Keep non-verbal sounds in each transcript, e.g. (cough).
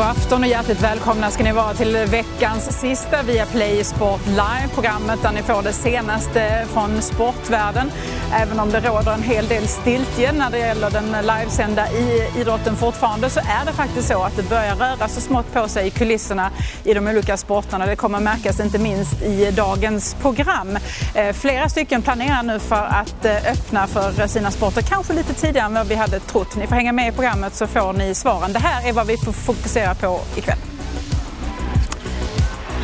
Ja, god afton och hjärtligt välkomna ska ni vara till veckans sista via Play Sport Live, programmet där ni får det senaste från sportvärlden. Även om det råder en hel del stiltje när det gäller den livesända i idrotten fortfarande så är det faktiskt så att det börjar röra så smått på sig i kulisserna i de olika sporterna. Det kommer märkas inte minst i dagens program. Eh, flera stycken planerar nu för att eh, öppna för sina sporter, kanske lite tidigare än vad vi hade trott. Ni får hänga med i programmet så får ni svaren. Det här är vad vi får fokusera på ikväll.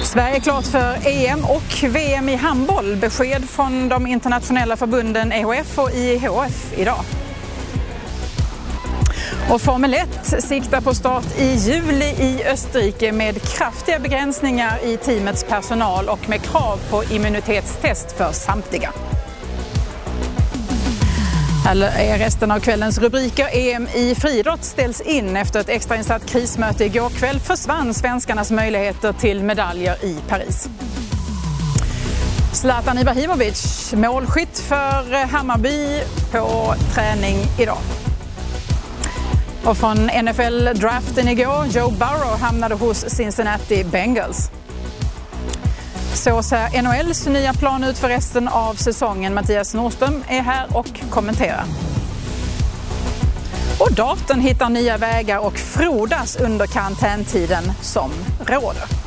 Sverige är klart för EM och VM i handboll. Besked från de internationella förbunden EHF och IHF idag. Och Formel 1 siktar på start i juli i Österrike med kraftiga begränsningar i teamets personal och med krav på immunitetstest för samtliga. Eller är resten av kvällens rubriker. EM i friidrott ställs in. Efter ett extrainsatt krismöte igår kväll försvann svenskarnas möjligheter till medaljer i Paris. Zlatan Ibrahimovic, målskytt för Hammarby på träning idag. Och från NFL-draften igår, Joe Burrow hamnade hos Cincinnati Bengals. Så ser NHLs nya plan ut för resten av säsongen. Mattias Nordström är här och kommenterar. Och datorn hittar nya vägar och frodas under karantäntiden som råder.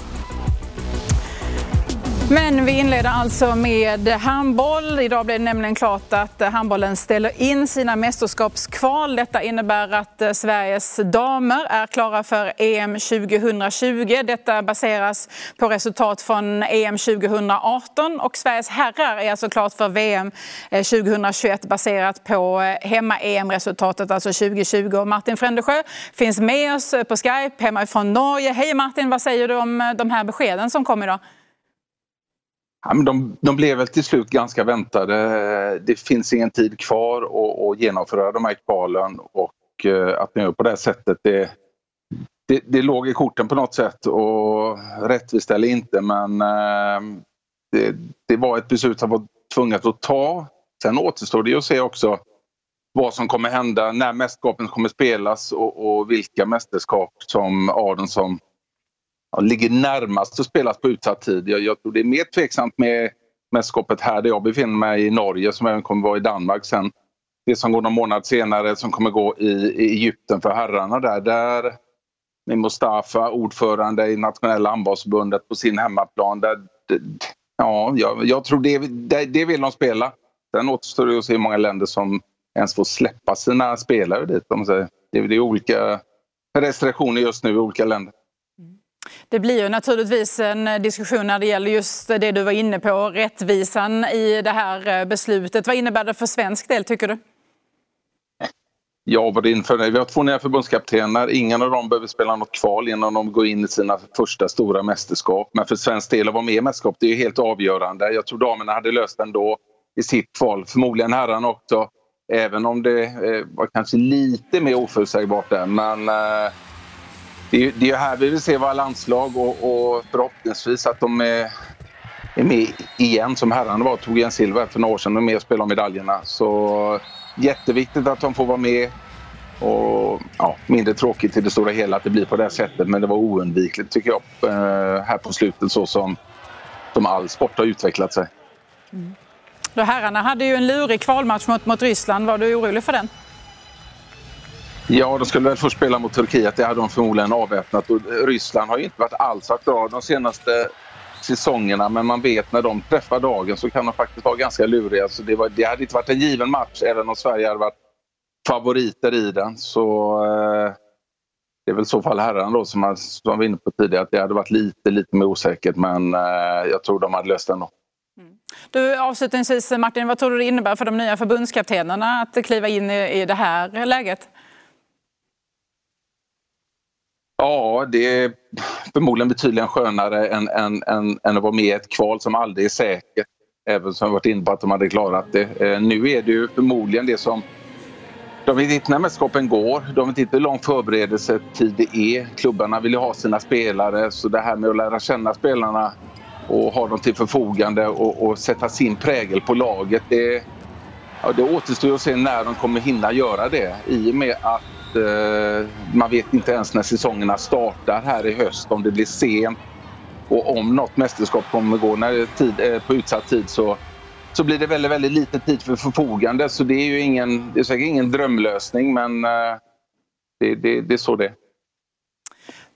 Men vi inleder alltså med handboll. Idag blev det nämligen klart att handbollen ställer in sina mästerskapskval. Detta innebär att Sveriges damer är klara för EM 2020. Detta baseras på resultat från EM 2018 och Sveriges herrar är alltså klart för VM 2021 baserat på hemma-EM-resultatet, alltså 2020. Och Martin Frändesjö finns med oss på Skype hemma från Norge. Hej Martin, vad säger du om de här beskeden som kom idag? Ja, men de, de blev väl till slut ganska väntade. Det finns ingen tid kvar att, att genomföra de här kvalen och eh, att man gör på det här sättet det, det, det låg i korten på något sätt och rättvist eller inte men eh, det, det var ett beslut som var tvunget att ta. Sen återstår det att se också vad som kommer hända, när mästerskapen kommer spelas och, och vilka mästerskap som Aden som ja, ligger närmast att spelas på utsatt tid. Jag, jag tror det är mer tveksamt med mästerskapet här där jag befinner mig i Norge som även kommer vara i Danmark sen. Det som går någon månad senare som kommer gå i, i Egypten för herrarna där. Där med Mustafa, ordförande i nationella handbollsförbundet på sin hemmaplan. Där, ja, jag, jag tror det, det, det vill de spela. Sen återstår det att se hur många länder som ens får släppa sina spelare dit. Det, det är olika restriktioner just nu i olika länder. Det blir ju naturligtvis en diskussion när det gäller just det du var inne på, rättvisan i det här eh, beslutet. Vad innebär det för svensk del tycker du? Ja, vad det inför, vi har två nya förbundskaptener. Ingen av dem behöver spela något kval innan de går in i sina första stora mästerskap. Men för svensk del att vara med i mästerskap, det är helt avgörande. Jag tror damerna hade löst det ändå i sitt kval. Förmodligen herrarna också. Även om det eh, var kanske lite mer oförutsägbart där. Men eh, det är, det är här vi vill se våra landslag och, och förhoppningsvis att de är, är med igen som herrarna var. Tog en silver för några år sedan och är med och spelar om medaljerna. Så jätteviktigt att de får vara med. Och ja, mindre tråkigt i det stora hela att det blir på det här sättet men det var oundvikligt tycker jag eh, här på slutet så som, som all sport har utvecklat sig. Mm. Då herrarna hade ju en lurig kvalmatch mot, mot Ryssland. Var du orolig för den? Ja, de skulle väl först spela mot Turkiet. Det hade de förmodligen avväpnat. Och Ryssland har ju inte varit alls varit bra de senaste säsongerna men man vet när de träffar dagen så kan de faktiskt vara ganska luriga. Så det, var, det hade inte varit en given match även om Sverige hade varit favoriter i den. Så eh, det är väl i så fall herrarna då som, som var inne på tidigare att det hade varit lite, lite mer osäkert men eh, jag tror de hade löst det ändå. Mm. Du, avslutningsvis Martin, vad tror du det innebär för de nya förbundskaptenerna att kliva in i, i det här läget? Ja, det är förmodligen betydligt skönare än, än, än, än att vara med i ett kval som aldrig är säkert. Även som varit inne på att de hade klarat det. Eh, nu är det ju förmodligen det som... De vet inte när mästerskapen går, de vet inte hur lång förberedelsetid det är. Klubbarna vill ju ha sina spelare så det här med att lära känna spelarna och ha dem till förfogande och, och sätta sin prägel på laget. Det, ja, det återstår att se när de kommer hinna göra det i och med att Eh, man vet inte ens när säsongerna startar här i höst, om det blir sent och om något mästerskap kommer gå när tid, eh, på utsatt tid så, så blir det väldigt, väldigt lite tid för förfogande. Så det är ju ingen, det är säkert ingen drömlösning men eh, det, det, det är så det är.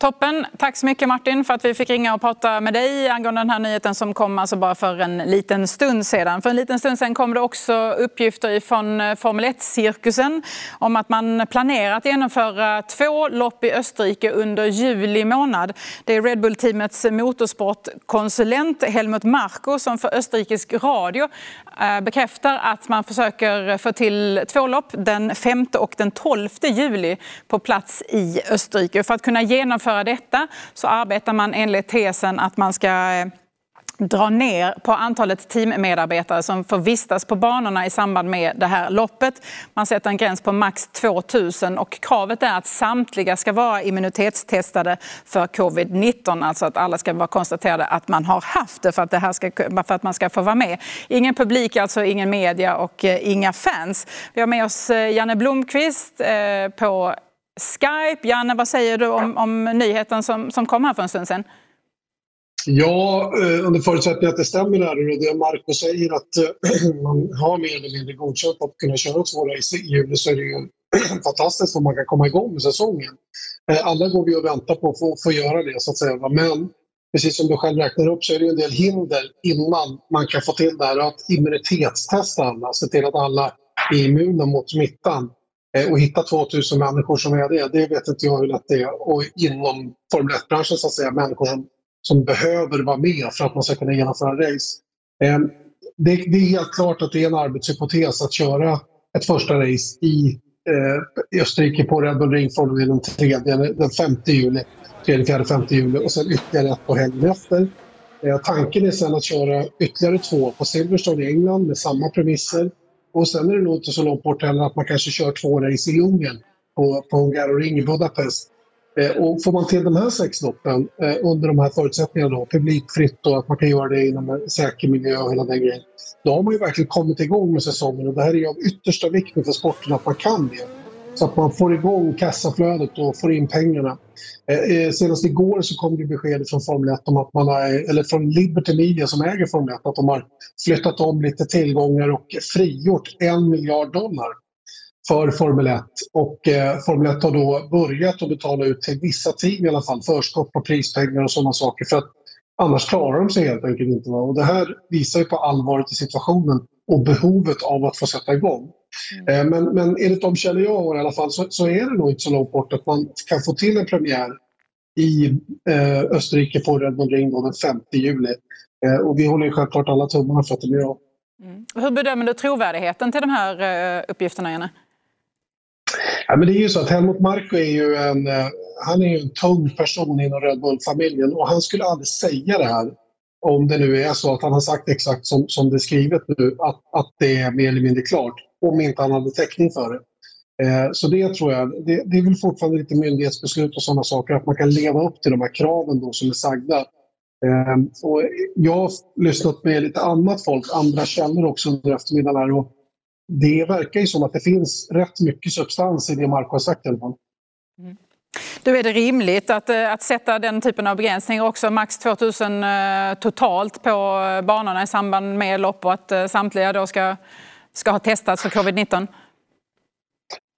Toppen. Tack så mycket Martin för att vi fick ringa och prata med dig angående den här nyheten som kom alltså bara för en liten stund sedan. För en liten stund sedan kom det också uppgifter från eh, Formel 1-cirkusen om att man planerar att genomföra två lopp i Österrike under juli månad. Det är Red Bull-teamets motorsportkonsulent Helmut Marko som för österrikisk radio eh, bekräftar att man försöker få till två lopp den 5 och den 12 juli på plats i Österrike. För att kunna genomföra genomföra detta så arbetar man enligt tesen att man ska eh, dra ner på antalet teammedarbetare som får vistas på banorna i samband med det här loppet. Man sätter en gräns på max 2000 och kravet är att samtliga ska vara immunitetstestade för covid-19, alltså att alla ska vara konstaterade att man har haft det för att, det här ska, för att man ska få vara med. Ingen publik, alltså ingen media och eh, inga fans. Vi har med oss eh, Janne Blomqvist på Skype. Janne, vad säger du om, om nyheten som, som kom här för en stund sedan? Ja, eh, under förutsättning att det stämmer där och det Marco säger att eh, (clears throat) man har mer eller mindre godkänt att kunna köra två race i juli så är det ju (clears throat) fantastiskt om man kan komma igång med säsongen. Eh, alla går vi och väntar på att få, få göra det så att säga. Men precis som du själv räknar upp så är det en del hinder innan man kan få till det här att immunitetstesta alla, se till att alla är immuna mot smittan. Eh, och hitta 2000 människor som är det, det vet inte jag hur lätt det är. Och inom Formel 1-branschen så att säga, människor som, som behöver vara med för att man ska kunna genomföra race. Eh, det, det, är helt klart att det är en arbetshypotes att köra ett första race i, eh, Österrike på Red Bull Ring från e den, 3, den 5 juli, 3, 4, 5 juli och sen ytterligare ett på helgen efter. Eh, tanken är sen att köra ytterligare två på Silverstone i England med samma premisser och sen är det nog inte så långt bort heller att man kanske kör två race i Ungern på, på Hungaroring i Budapest. Eh, och får man till de här sex loppen eh, under de här förutsättningarna då, publikfritt och att man kan göra det inom en säker miljö och hela den grejen. Då har man ju verkligen kommit igång med säsongen och det här är ju av yttersta vikt för sporten att man kan det. Så att man får igång kassaflödet och får in pengarna. Eh, eh senast igår så kom det besked från Formel 1 om att man har, eller från Liberty Media som äger Formel 1, att de har flyttat om lite tillgångar och frigjort en miljard dollar för Formel 1. Och eh, Formel 1 har då börjat att betala ut till vissa team i alla fall förskott på prispengar och sådana saker. För att annars klarar de sig helt enkelt inte. Och det här visar ju på allvaret i situationen och behovet av att få sätta igång. Mm. Eh, men, men enligt de källor jag har i alla fall så, så, är det nog inte så långt bort att man kan få till en premiär i eh, Österrike på Red Bull Ring den 5 juli. Eh, och vi håller ju självklart alla tummarna för att det blir av. Mm. Hur bedömer du trovärdigheten till de här eh, uppgifterna, Janne? Ja, men det är ju så att Helmut Marko är ju en, eh, han är ju en tung person inom Red Bull-familjen och han skulle aldrig säga det här om det nu är så att han har sagt exakt som, som det är skrivet nu, att, att det är mer eller mindre klart. Om inte han hade täckning för det. Eh, så det tror jag, det, det är väl fortfarande lite myndighetsbeslut och sådana saker, att man kan leva upp till de här kraven då som är sagda. Eh, och jag har lyssnat med lite annat folk, andra källor också under eftermiddagen här och det verkar ju som att det finns rätt mycket substans i det Marco har sagt i alla fall. Mm. Du, är det rimligt att, eh, att sätta den typen av begränsningar också, max 2000 totalt på banorna i samband med lopp och att samtliga då ska, ska ha testats för covid-19?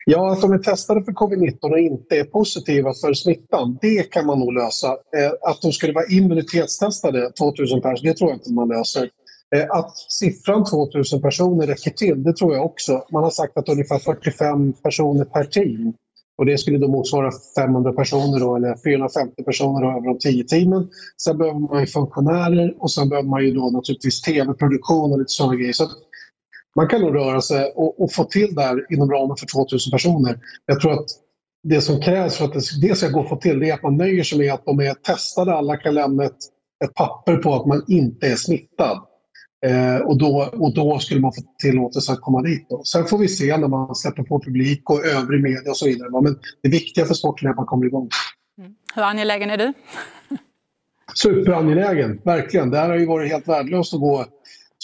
Ja, att de är testade för covid-19 och inte är positiva för smittan, det kan man nog lösa. Eh, att de skulle vara immunitetstestade, 2000 personer, det tror jag inte man löser. Eh, att siffran 2000 personer räcker till, det tror jag också. Man har sagt att ungefär 45 personer per team och det skulle då motsvara 500 personer då, eller 450 personer då, över de 10 teamen. Sen behöver man ju funktionärer och sen behöver man ju då naturligtvis tv-produktion och lite sådana grejer. Så man kan nog röra sig och, och, få till det här inom ramen för 2000 personer. Jag tror att det som krävs för att det ska gå att få till det är att man nöjer sig med att de är testade, alla kan lämna ett, ett papper på att man inte är smittad. Eh, och, då, och då skulle man få tillåtelse att komma dit. Då. Sen får vi se när man släpper på publik och övrig media och så vidare. Men det viktiga för sporten är att man kommer igång. Mm. Hur angelägen är du? Superangelägen, verkligen. Det här har ju varit helt värdelöst att gå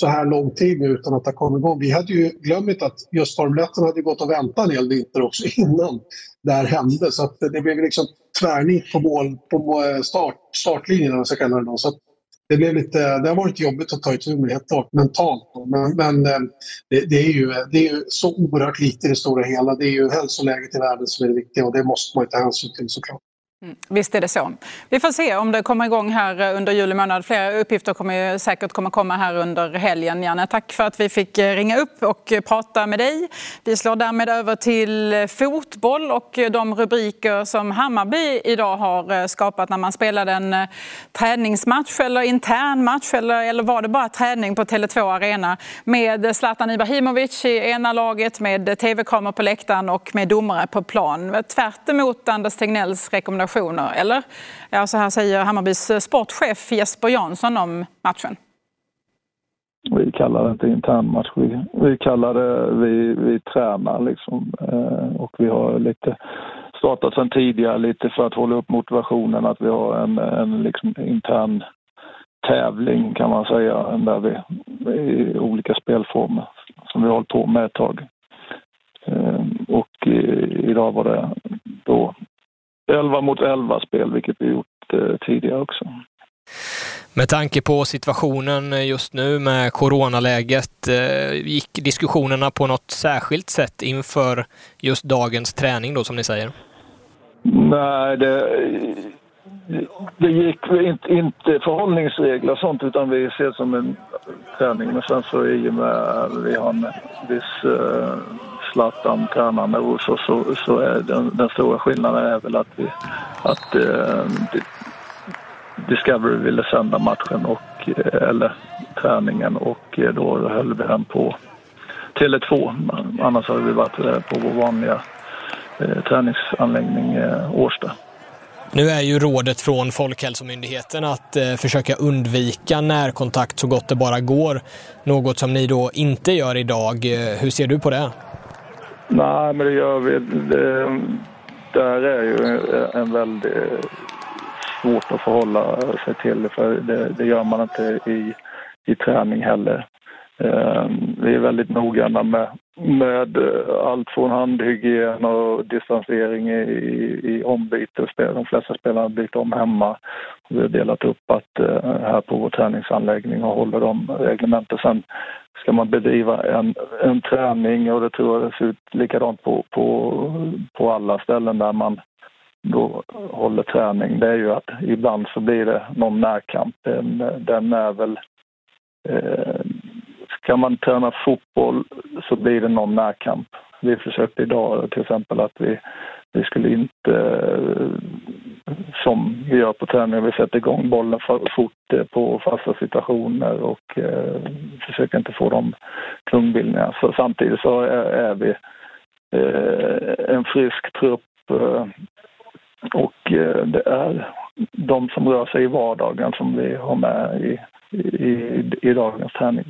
så här lång tid nu utan att det kommit igång. Vi hade ju glömt att just stormlätten hade gått och väntat en hel vinter också (laughs) innan. här hände. Så att det blev liksom tvärnit på mål på start, startlinjen, om man ska kalla det. Då. Så det, blev lite, det har varit jobbigt att ta itu med helt klart, mentalt. Men, men eh, det, det, är ju, det är ju så oerhört lite i det stora hela. Det är ju hälsoläget i världen som är det viktiga och det måste man ta hänsyn till såklart. Mm, visst är det så. Vi får se om det kommer igång här eh, under juli månad. Flera uppgifter kommer säkert kommer komma här under helgen. Janne, tack för att vi fick eh, ringa upp och eh, prata med dig. Vi slår därmed över till fotboll och de rubriker som Hammarby idag har skapat när man spelade en träningsmatch eller intern match eller, eller var det bara träning på Tele2 Arena med Zlatan Ibrahimovic i ena laget med tv-kameror på läktaren och med domare på plan. Tvärt emot Anders Tegnells rekommendation prestationer, Eller? Ja, så här säger Hammarbys eh, sportchef Jesper Jansson om matchen. Vi kallar det inte internmatch. Vi, vi kallar det, vi, vi tränar liksom. Eh, och vi har lite startat sedan tidigare lite för att hålla upp motivationen att vi har en, en liksom intern tävling kan man säga, där vi i olika spelformer som vi har hållit på med ett tag. Eh, och idag var det då 11 mot 11 spel, vilket vi gjort eh, tidigare också. Med tanke på situationen just nu med coronaläget, eh, gick diskussionerna på något särskilt sätt inför just dagens träning då som ni säger? Nej, det, det gick inte, inte förhållningsregler och sånt utan vi ser det som en träning. Men sen så i och med vi har en viss uh, Zlatan tränande och så, så, är den, den, stora skillnaden är väl att, vi, att eh, Discovery ville sända matchen och, eh, eller träningen och eh, då höll vi den på Tele2. Annars hade vi varit på vår vanliga eh, träningsanläggning Årsta. Nu är ju rådet från Folkhälsomyndigheten att eh, försöka undvika närkontakt så gott det bara går. Något som ni då inte gör idag. Hur ser du på det? Nej, men det gör vi. Det, där är ju en väldigt svårt att förhålla sig till för det, det gör man inte i, i träning heller. Ehm, vi är väldigt noggranna med, med eh, allt från handhygien och distansering i, i ombyte. De flesta spelarna byter om hemma. Vi har delat upp att eh, här på vår träningsanläggning och håller de reglementen. Sen ska man bedriva en, en träning och det tror jag det ser ut likadant på, på, på alla ställen där man då håller träning. Det är ju att ibland så blir det någon närkamp. Den, den är väl eh, kan man träna fotboll så blir det någon närkamp. Vi försökte idag till exempel att vi, vi skulle inte, som vi gör på träningen, vi sätter igång bollen fort eh, på fasta situationer och eh, försöker inte få de klungbildningarna. Så samtidigt så är, är vi eh, en frisk trupp eh, och eh, det är de som rör sig i vardagen som vi har med i, i, i dagens träning.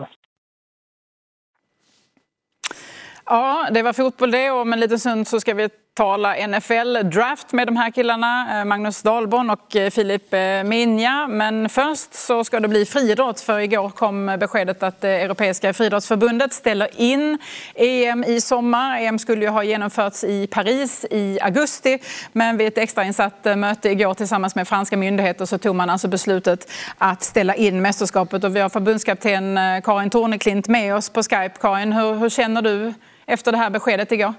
Ja, det var fotboll det om en liten stund så ska vi tala NFL-draft med de här killarna, eh, Magnus Dahlborn och eh, Filip eh, Minja. Men först så ska det bli friidrott för igår kom beskedet att det Europeiska friidrottsförbundet ställer in EM i sommar. EM skulle ju ha genomförts i Paris i augusti men vid ett extrainsatt möte igår tillsammans med franska myndigheter så tog man alltså beslutet att ställa in mästerskapet och vi har förbundskapten Karin Torneklint med oss på Skype. Karin, hur, hur känner du efter det här beskedet igår?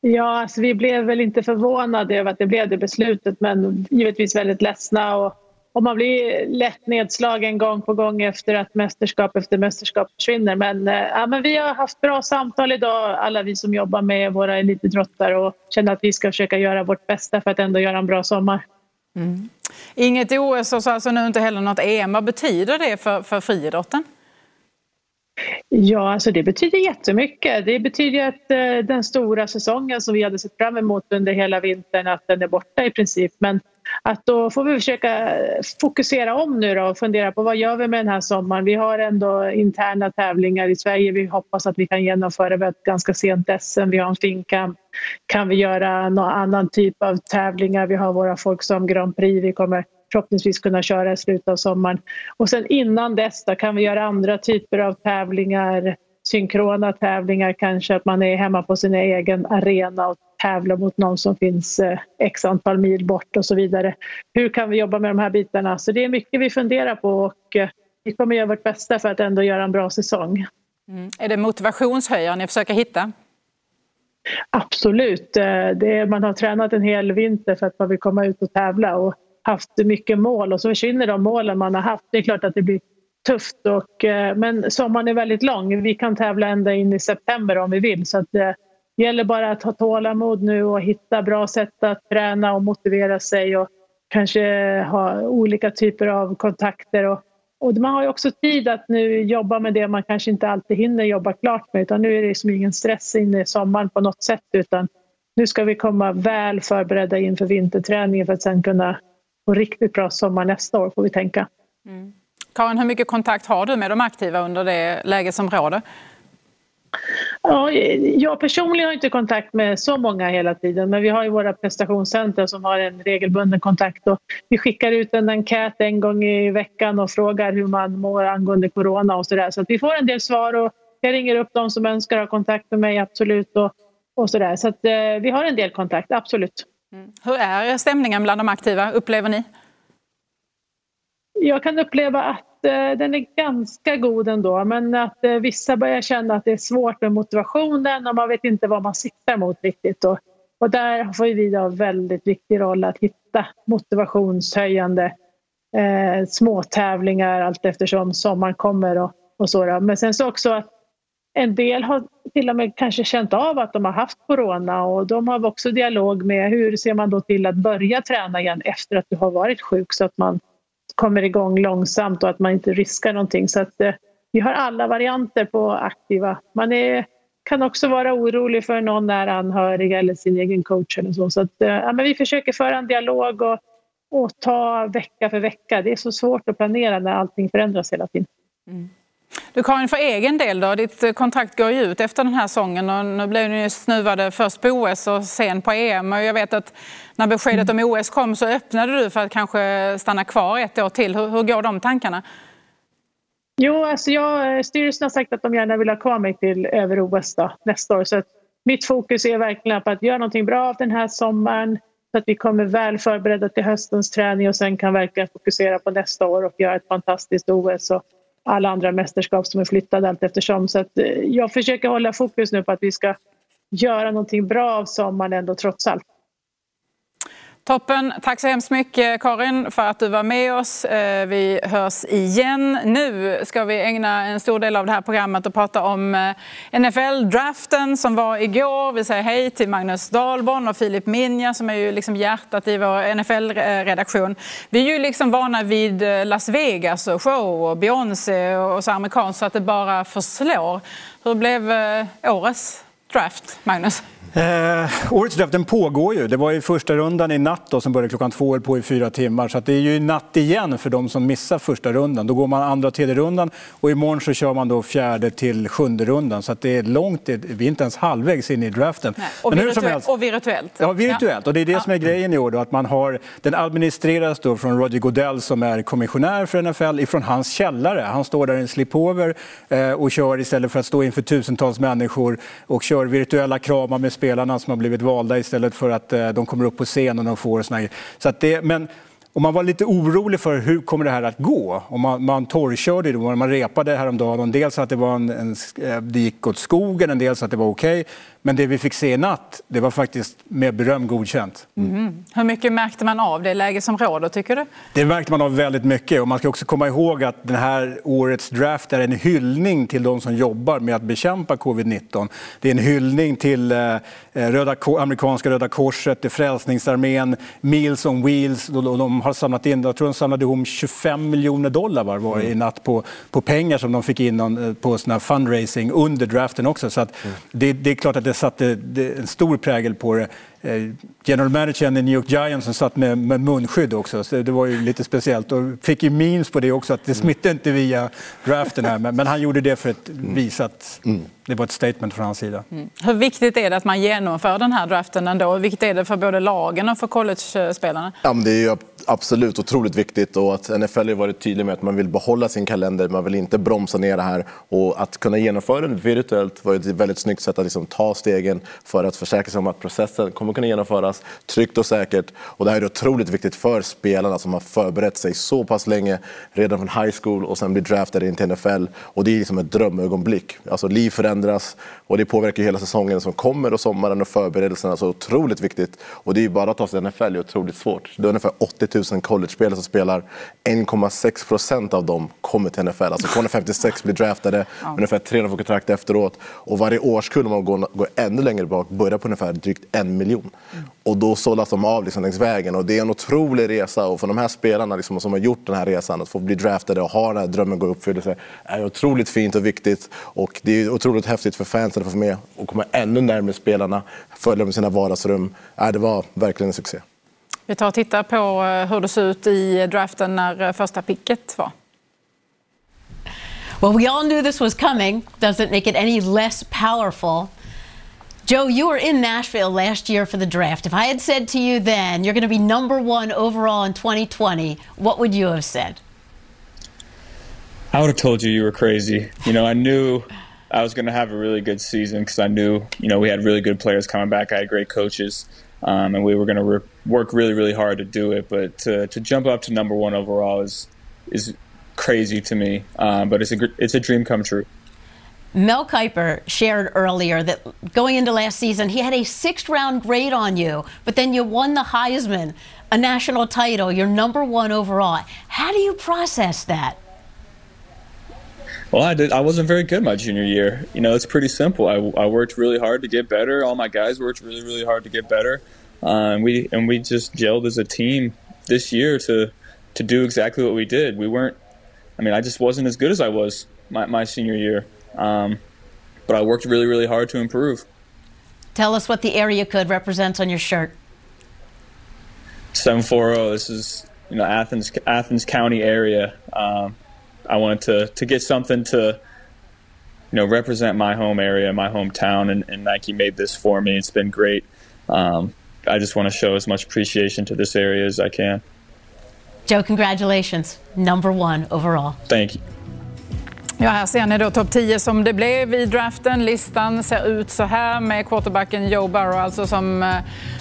Ja, alltså vi blev väl inte förvånade över att det blev det beslutet men givetvis väldigt ledsna. Och, och man blir lätt nedslagen gång på gång efter att mästerskap efter mästerskap försvinner. Men, eh, ja, men vi har haft bra samtal idag, alla vi som jobbar med våra elitidrottare och känner att vi ska försöka göra vårt bästa för att ändå göra en bra sommar. Mm. Inget OS och så alltså nu inte heller något EM. Vad betyder det för, för friidrotten? Ja, alltså det betyder jättemycket. Det betyder att eh, den stora säsongen som vi hade sett fram emot under hela vintern, att den är borta i princip. Men att då får vi försöka fokusera om nu då och fundera på vad gör vi med den här sommaren. Vi har ändå interna tävlingar i Sverige. Vi hoppas att vi kan genomföra vi ett ganska sent SM. Vi har en finkamp. Kan vi göra någon annan typ av tävlingar? Vi har våra folk som Grand Prix. Vi kommer förhoppningsvis kunna köra i slutet av sommaren. Och sen innan dess då, kan vi göra andra typer av tävlingar, synkrona tävlingar kanske, att man är hemma på sin egen arena och tävla mot någon som finns eh, x antal mil bort och så vidare. Hur kan vi jobba med de här bitarna? Så det är mycket vi funderar på och eh, vi kommer göra vårt bästa för att ändå göra en bra säsong. Mm. Är det motivationshöjare ni försöker hitta? Absolut. Det, man har tränat en hel vinter för att man vill komma ut och tävla och haft mycket mål och så försvinner de målen man har haft. Det är klart att det blir tufft. Och, eh, men sommaren är väldigt lång. Vi kan tävla ända in i september om vi vill. Så att eh, det gäller bara att ha tålamod nu och hitta bra sätt att träna och motivera sig och kanske ha olika typer av kontakter. Och, och man har ju också tid att nu jobba med det man kanske inte alltid hinner jobba klart med. Utan nu är det liksom ingen stress in i sommaren på något sätt. Utan nu ska vi komma väl förberedda inför vinterträningen för att sen kunna få riktigt bra sommar nästa år får vi tänka. Mm. Karin, hur mycket kontakt har du med de aktiva under det läge som råder? Ja, jag personligen har inte kontakt med så många hela tiden men vi har ju våra prestationscenter som har en regelbunden kontakt och vi skickar ut en enkät en gång i veckan och frågar hur man mår angående corona och sådär så att vi får en del svar och jag ringer upp de som önskar ha kontakt med mig absolut och, och sådär så att eh, vi har en del kontakt, absolut. Mm. Hur är stämningen bland de aktiva upplever ni? Jag kan uppleva att eh, den är ganska god ändå men att eh, vissa börjar känna att det är svårt med motivationen och man vet inte vad man siktar mot riktigt. Och, och där får vi en väldigt viktig roll att hitta motivationshöjande eh, småtävlingar allt eftersom sommaren kommer och, och så. Men sen så också att en del har till och med kanske känt av att de har haft corona och de har också dialog med hur ser man då till att börja träna igen efter att du har varit sjuk så att man kommer igång långsamt och att man inte riskar någonting. Så att, eh, vi har alla varianter på aktiva. Man är, kan också vara orolig för någon nära anhörig eller sin egen coach. Eller så. Så att, eh, ja, men vi försöker föra en dialog och, och ta vecka för vecka. Det är så svårt att planera när allting förändras hela tiden. Mm. Du Karin, för egen del då? Ditt eh, kontrakt går ju ut efter den här sången och nu blev ni snuvade först på OS och sen på EM. Och jag vet att när beskedet om OS kom så öppnade du för att kanske stanna kvar ett år till. Hur, hur går de tankarna? Jo, alltså jag, eh, styrelsen har sagt att de gärna vill ha kvar mig till över OS då, nästa år. Så mitt fokus är verkligen på att göra någonting bra av den här sommaren så att vi kommer väl förberedda till höstens träning och sen kan verkligen fokusera på nästa år och göra ett fantastiskt OS och alla andra mästerskap som är flyttade allt eftersom. Så att eh, jag försöker hålla fokus nu på att vi ska göra någonting bra av sommaren ändå trots allt. Toppen. Tack så hemskt mycket Karin för att du var med oss. Eh, vi hörs igen. Nu ska vi ägna en stor del av det här programmet och prata om eh, NFL-draften som var igår. Vi säger hej till Magnus Dahlborn och Filip Minja som är ju liksom hjärtat i vår NFL-redaktion. Vi är ju liksom vana vid eh, Las Vegas och show och Beyoncé och så amerikanskt så att det bara förslår. Hur blev årets draft, Magnus? Eh, årets draft den pågår ju. Det var ju första rundan i natt då, som började klockan två och på i fyra timmar. Så det är ju natt igen för de som missar första rundan. Då går man andra och tredje rundan och imorgon så kör man då fjärde till sjunde rundan. Så det är långt, vi är inte ens halvvägs in i draften. Nej. Och, virtuellt, helst, och virtuellt. Ja, virtuellt. Och det är det ja. som är grejen i år. Då, att man har, den administreras då från Roger Godell som är kommissionär för NFL ifrån hans källare. Han står där i en slipover eh, och kör istället för att stå inför tusentals människor och kör virtuella kramar med spelarna som har blivit valda istället för att eh, de kommer upp på scen och de får såna så att det, Men och man var lite orolig för hur kommer det här att gå. Och man, man torrkörde det, man repade häromdagen. Dels att det, var en, en, eh, det gick åt skogen, en del att det var okej. Okay. Men det vi fick se i natt, det var faktiskt med beröm godkänt. Mm. Hur mycket märkte man av det läge som råder, tycker du? Det märkte man av väldigt mycket. Och man ska också komma ihåg att den här årets draft är en hyllning till de som jobbar med att bekämpa covid-19. Det är en hyllning till eh, Röda, amerikanska Röda Korset, till Frälsningsarmén, Meals on Wheels. De har samlat in, jag tror de samlade ihop 25 miljoner dollar var, var i natt på, på pengar som de fick in eh, på såna fundraising under draften också. Så att mm. det, det är klart att det satte en stor prägel på det eh, general managern i New York Giants som satt med, med munskydd också. Så det var ju lite speciellt. Och fick ju memes på det också, att det smittade inte via draften här. Men, men han gjorde det för att visa att mm. det var ett statement från hans sida. Mm. Hur viktigt är det att man genomför den här draften ändå? Hur viktigt är det för både lagen och för college-spelarna? Ja, det är ju absolut otroligt viktigt och att NFL har varit tydlig med att man vill behålla sin kalender, man vill inte bromsa ner det här och att kunna genomföra den virtuellt var ett väldigt snyggt sätt att liksom ta stegen för att försäkra sig om att processen kommer kunna genomföras tryggt och säkert. Och det här är otroligt viktigt för spelarna som har förberett sig så pass länge redan från high school och sen blir draftade in till NFL. Och det är liksom ett drömögonblick. Alltså liv förändras och det påverkar hela säsongen som kommer och sommaren och förberedelserna. Så otroligt viktigt. Och det är bara att ta sig till NFL är otroligt svårt. Det är ungefär 80 000 college-spelare som spelar. 1,6 procent av dem kommer till NFL. Alltså 256 blir draftade, ja. ungefär 300 får kontrakt efteråt. Och varje årskull, om man går, går ännu längre bak, börjar på ungefär drygt en miljon. Mm. Och då sållas de av liksom längs vägen. Och det är en otrolig resa. Och för de här spelarna liksom, som har gjort den här resan, att få bli draftade och ha den här drömmen gå i uppfyllelse, är otroligt fint och viktigt. Och det är otroligt häftigt för fansen att få med och komma ännu närmare spelarna, följa dem i sina vardagsrum. det var verkligen en succé. Vi tar och tittar på eh, hur det såg ut i draften när eh, första picket var. Well, we all knew this was coming. Doesn't make it any less powerful. Joe, you were in Nashville last year for the draft. If I had said to you then, you're going to be number one overall in 2020, what would you have said? I would have told you you were crazy. You know, I knew I was going to have a really good season because I knew, you know, we had really good players coming back. I had great coaches um, and we were going to re- work really, really hard to do it. But to, to jump up to number one overall is is crazy to me. Um, but it's a it's a dream come true. Mel Kiper shared earlier that going into last season, he had a sixth round grade on you, but then you won the Heisman, a national title, you're number one overall. How do you process that? Well, I did. I wasn't very good my junior year. You know, it's pretty simple. I, I worked really hard to get better. All my guys worked really, really hard to get better, uh, and we and we just gelled as a team this year to to do exactly what we did. We weren't. I mean, I just wasn't as good as I was my, my senior year, um, but I worked really, really hard to improve. Tell us what the area code represents on your shirt. Seven four zero. Oh, this is you know Athens Athens County area. Um, I wanted to to get something to you know represent my home area, my hometown, and, and Nike made this for me. It's been great. Um, I just want to show as much appreciation to this area as I can. Joe, congratulations, number one overall. Thank you. Ja, här ser ni då topp 10 som det blev i draften. Listan ser ut så här med quarterbacken Joe Burrow alltså som, eh,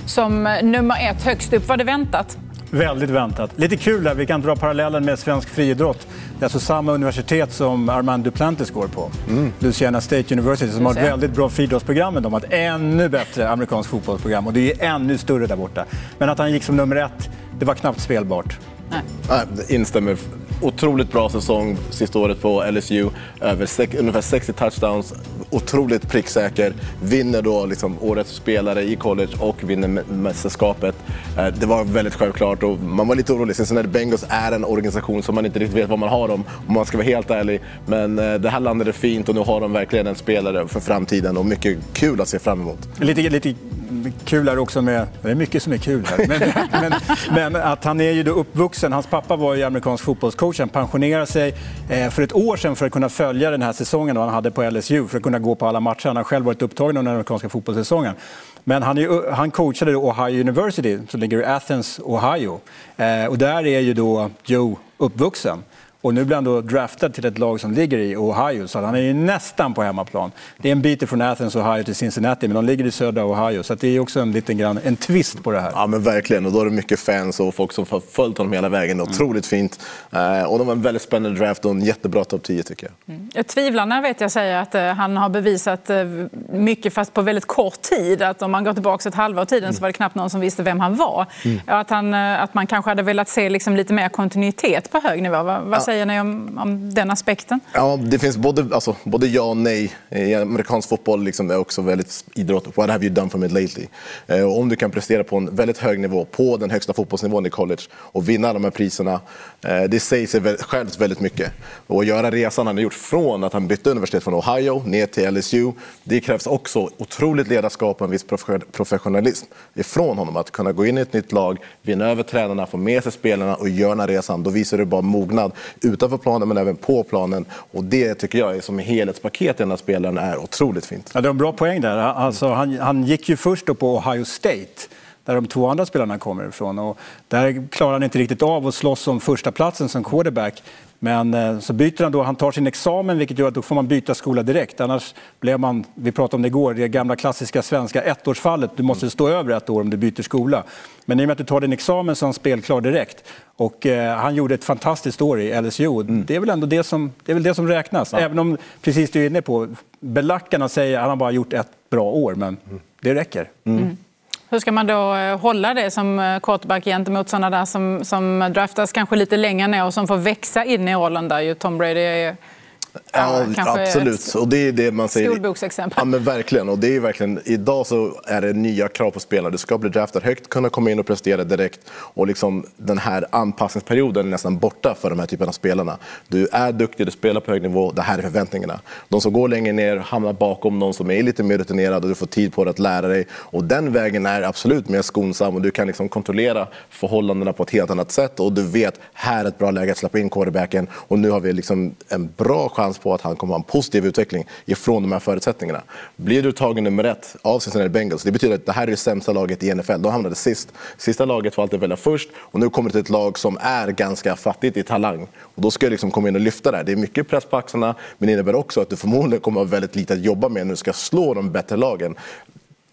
som nummer ett högst upp. Var det väntat? Väldigt väntat. Lite kul där, vi kan dra parallellen med svensk friidrott. Det är alltså samma universitet som Armand Duplantis går på. Mm. Louisiana State University som har ett väldigt bra friidrottsprogram men de har ett ännu bättre amerikanskt fotbollsprogram och det är ännu större där borta. Men att han gick som nummer ett, det var knappt spelbart. Nej. Nej, instämmer otroligt bra säsong sista året på LSU. Över ungefär 60 touchdowns. Otroligt pricksäker. Vinner då liksom årets spelare i college och vinner mästerskapet. Eh, det var väldigt självklart och man var lite orolig. Cincinnati Bengals är en organisation som man inte riktigt vet vad man har dem om man ska vara helt ärlig. Men eh, det här landade fint och nu har de verkligen en spelare för framtiden och mycket kul att se fram emot. Lite, lite kul här också med, det är mycket som är kul här, men, (laughs) men, men, att han är ju då uppvuxen, hans pappa var ju amerikansk fotbollscoach, han pensionerade sig eh, för ett år sedan för att kunna följa den här säsongen han hade på LSU, för att kunna gå på alla matcher. Han har själv varit upptagen under den amerikanska fotbollssäsongen. Men han, är, han coachade Ohio University som ligger i Athens, Ohio. Eh, och där är ju då Joe uppvuxen. Och nu blir han då draftad till ett lag som ligger i Ohio, så han är ju nästan på hemmaplan. Det är en bit från Athens, Ohio till Cincinnati, men de ligger i södra Ohio. Så det är också en liten grann, en twist på det här. Ja, men verkligen. Och då är det mycket fans och folk som har följt honom hela vägen. Mm. Otroligt fint. Eh, och de var en väldigt spännande draft och en jättebra topp 10 tycker jag. Mm. Tvivlarna vet jag säger att eh, han har bevisat eh, mycket, fast på väldigt kort tid. Att om man går tillbaka ett halvår tiden mm. så var det knappt någon som visste vem han var. Mm. Att, han, att man kanske hade velat se liksom lite mer kontinuitet på hög nivå. Vad, vad säger ni om, om den aspekten? Ja, det finns både, alltså, både ja och nej. I amerikansk fotboll liksom är också väldigt idrott. What have you done for me lately? Eh, om du kan prestera på en väldigt hög nivå, på den högsta fotbollsnivån i college och vinna de här priserna, eh, det säger sig självt väldigt mycket. Och göra resan han har gjort från att han bytte universitet från Ohio ner till LSU, det krävs också otroligt ledarskap och en viss professionalism ifrån honom. Att kunna gå in i ett nytt lag, vinna över tränarna, få med sig spelarna och göra den här resan. Då visar du bara mognad utanför planen men även på planen. Och det tycker jag är som helhetspaket i den här spelaren är otroligt fint. Ja, det var en bra poäng där. Alltså, han, han gick ju först på Ohio State där de två andra spelarna kommer ifrån. Och där klarar han inte riktigt av att slåss om första platsen som quarterback. Men eh, så byter han då, han tar sin examen vilket gör att då får man byta skola direkt. Annars blev man, vi pratade om det igår, det gamla klassiska svenska ettårsfallet. Du måste stå över ett år om du byter skola. Men i och med att du tar din examen så är han spelklar direkt. Och eh, han gjorde ett fantastiskt år i LSU. Mm. Det är väl ändå det som, det är väl det som räknas. Ja. Även om, precis du är inne på, belackarna säger att han har bara gjort ett bra år, men mm. det räcker. Mm. Hur ska man då eh, hålla det som eh, quarterback gentemot sådana där som, som draftas kanske lite längre ner och som får växa in i rollen där? Ju Tom Brady är Ja, absolut. Och det är det man säger. Skolboksexempel. Ja, men verkligen. Och det är verkligen, idag så är det nya krav på spelare. Du ska bli draftad högt, kunna komma in och prestera direkt. Och liksom, den här anpassningsperioden är nästan borta för de här typerna av spelarna. Du är duktig, du spelar på hög nivå, det här är förväntningarna. De som går längre ner hamnar bakom någon som är lite mer rutinerad och du får tid på dig att lära dig. Och den vägen är absolut mer skonsam och du kan liksom kontrollera förhållandena på ett helt annat sätt. Och du vet, här är ett bra läge att släppa in quarterbacken och nu har vi liksom en bra chans chans på att han kommer ha en positiv utveckling ifrån de här förutsättningarna. Blir du tagen nummer ett av Cincinnati Bengals, det betyder att det här är det sämsta laget i NFL. De hamnade sist. Sista laget får alltid välja först och nu kommer det till ett lag som är ganska fattigt i talang. Och då ska jag liksom komma in och lyfta det. här. Det är mycket press på axlarna, men det innebär också att du förmodligen kommer ha väldigt lite att jobba med när du ska slå de bättre lagen.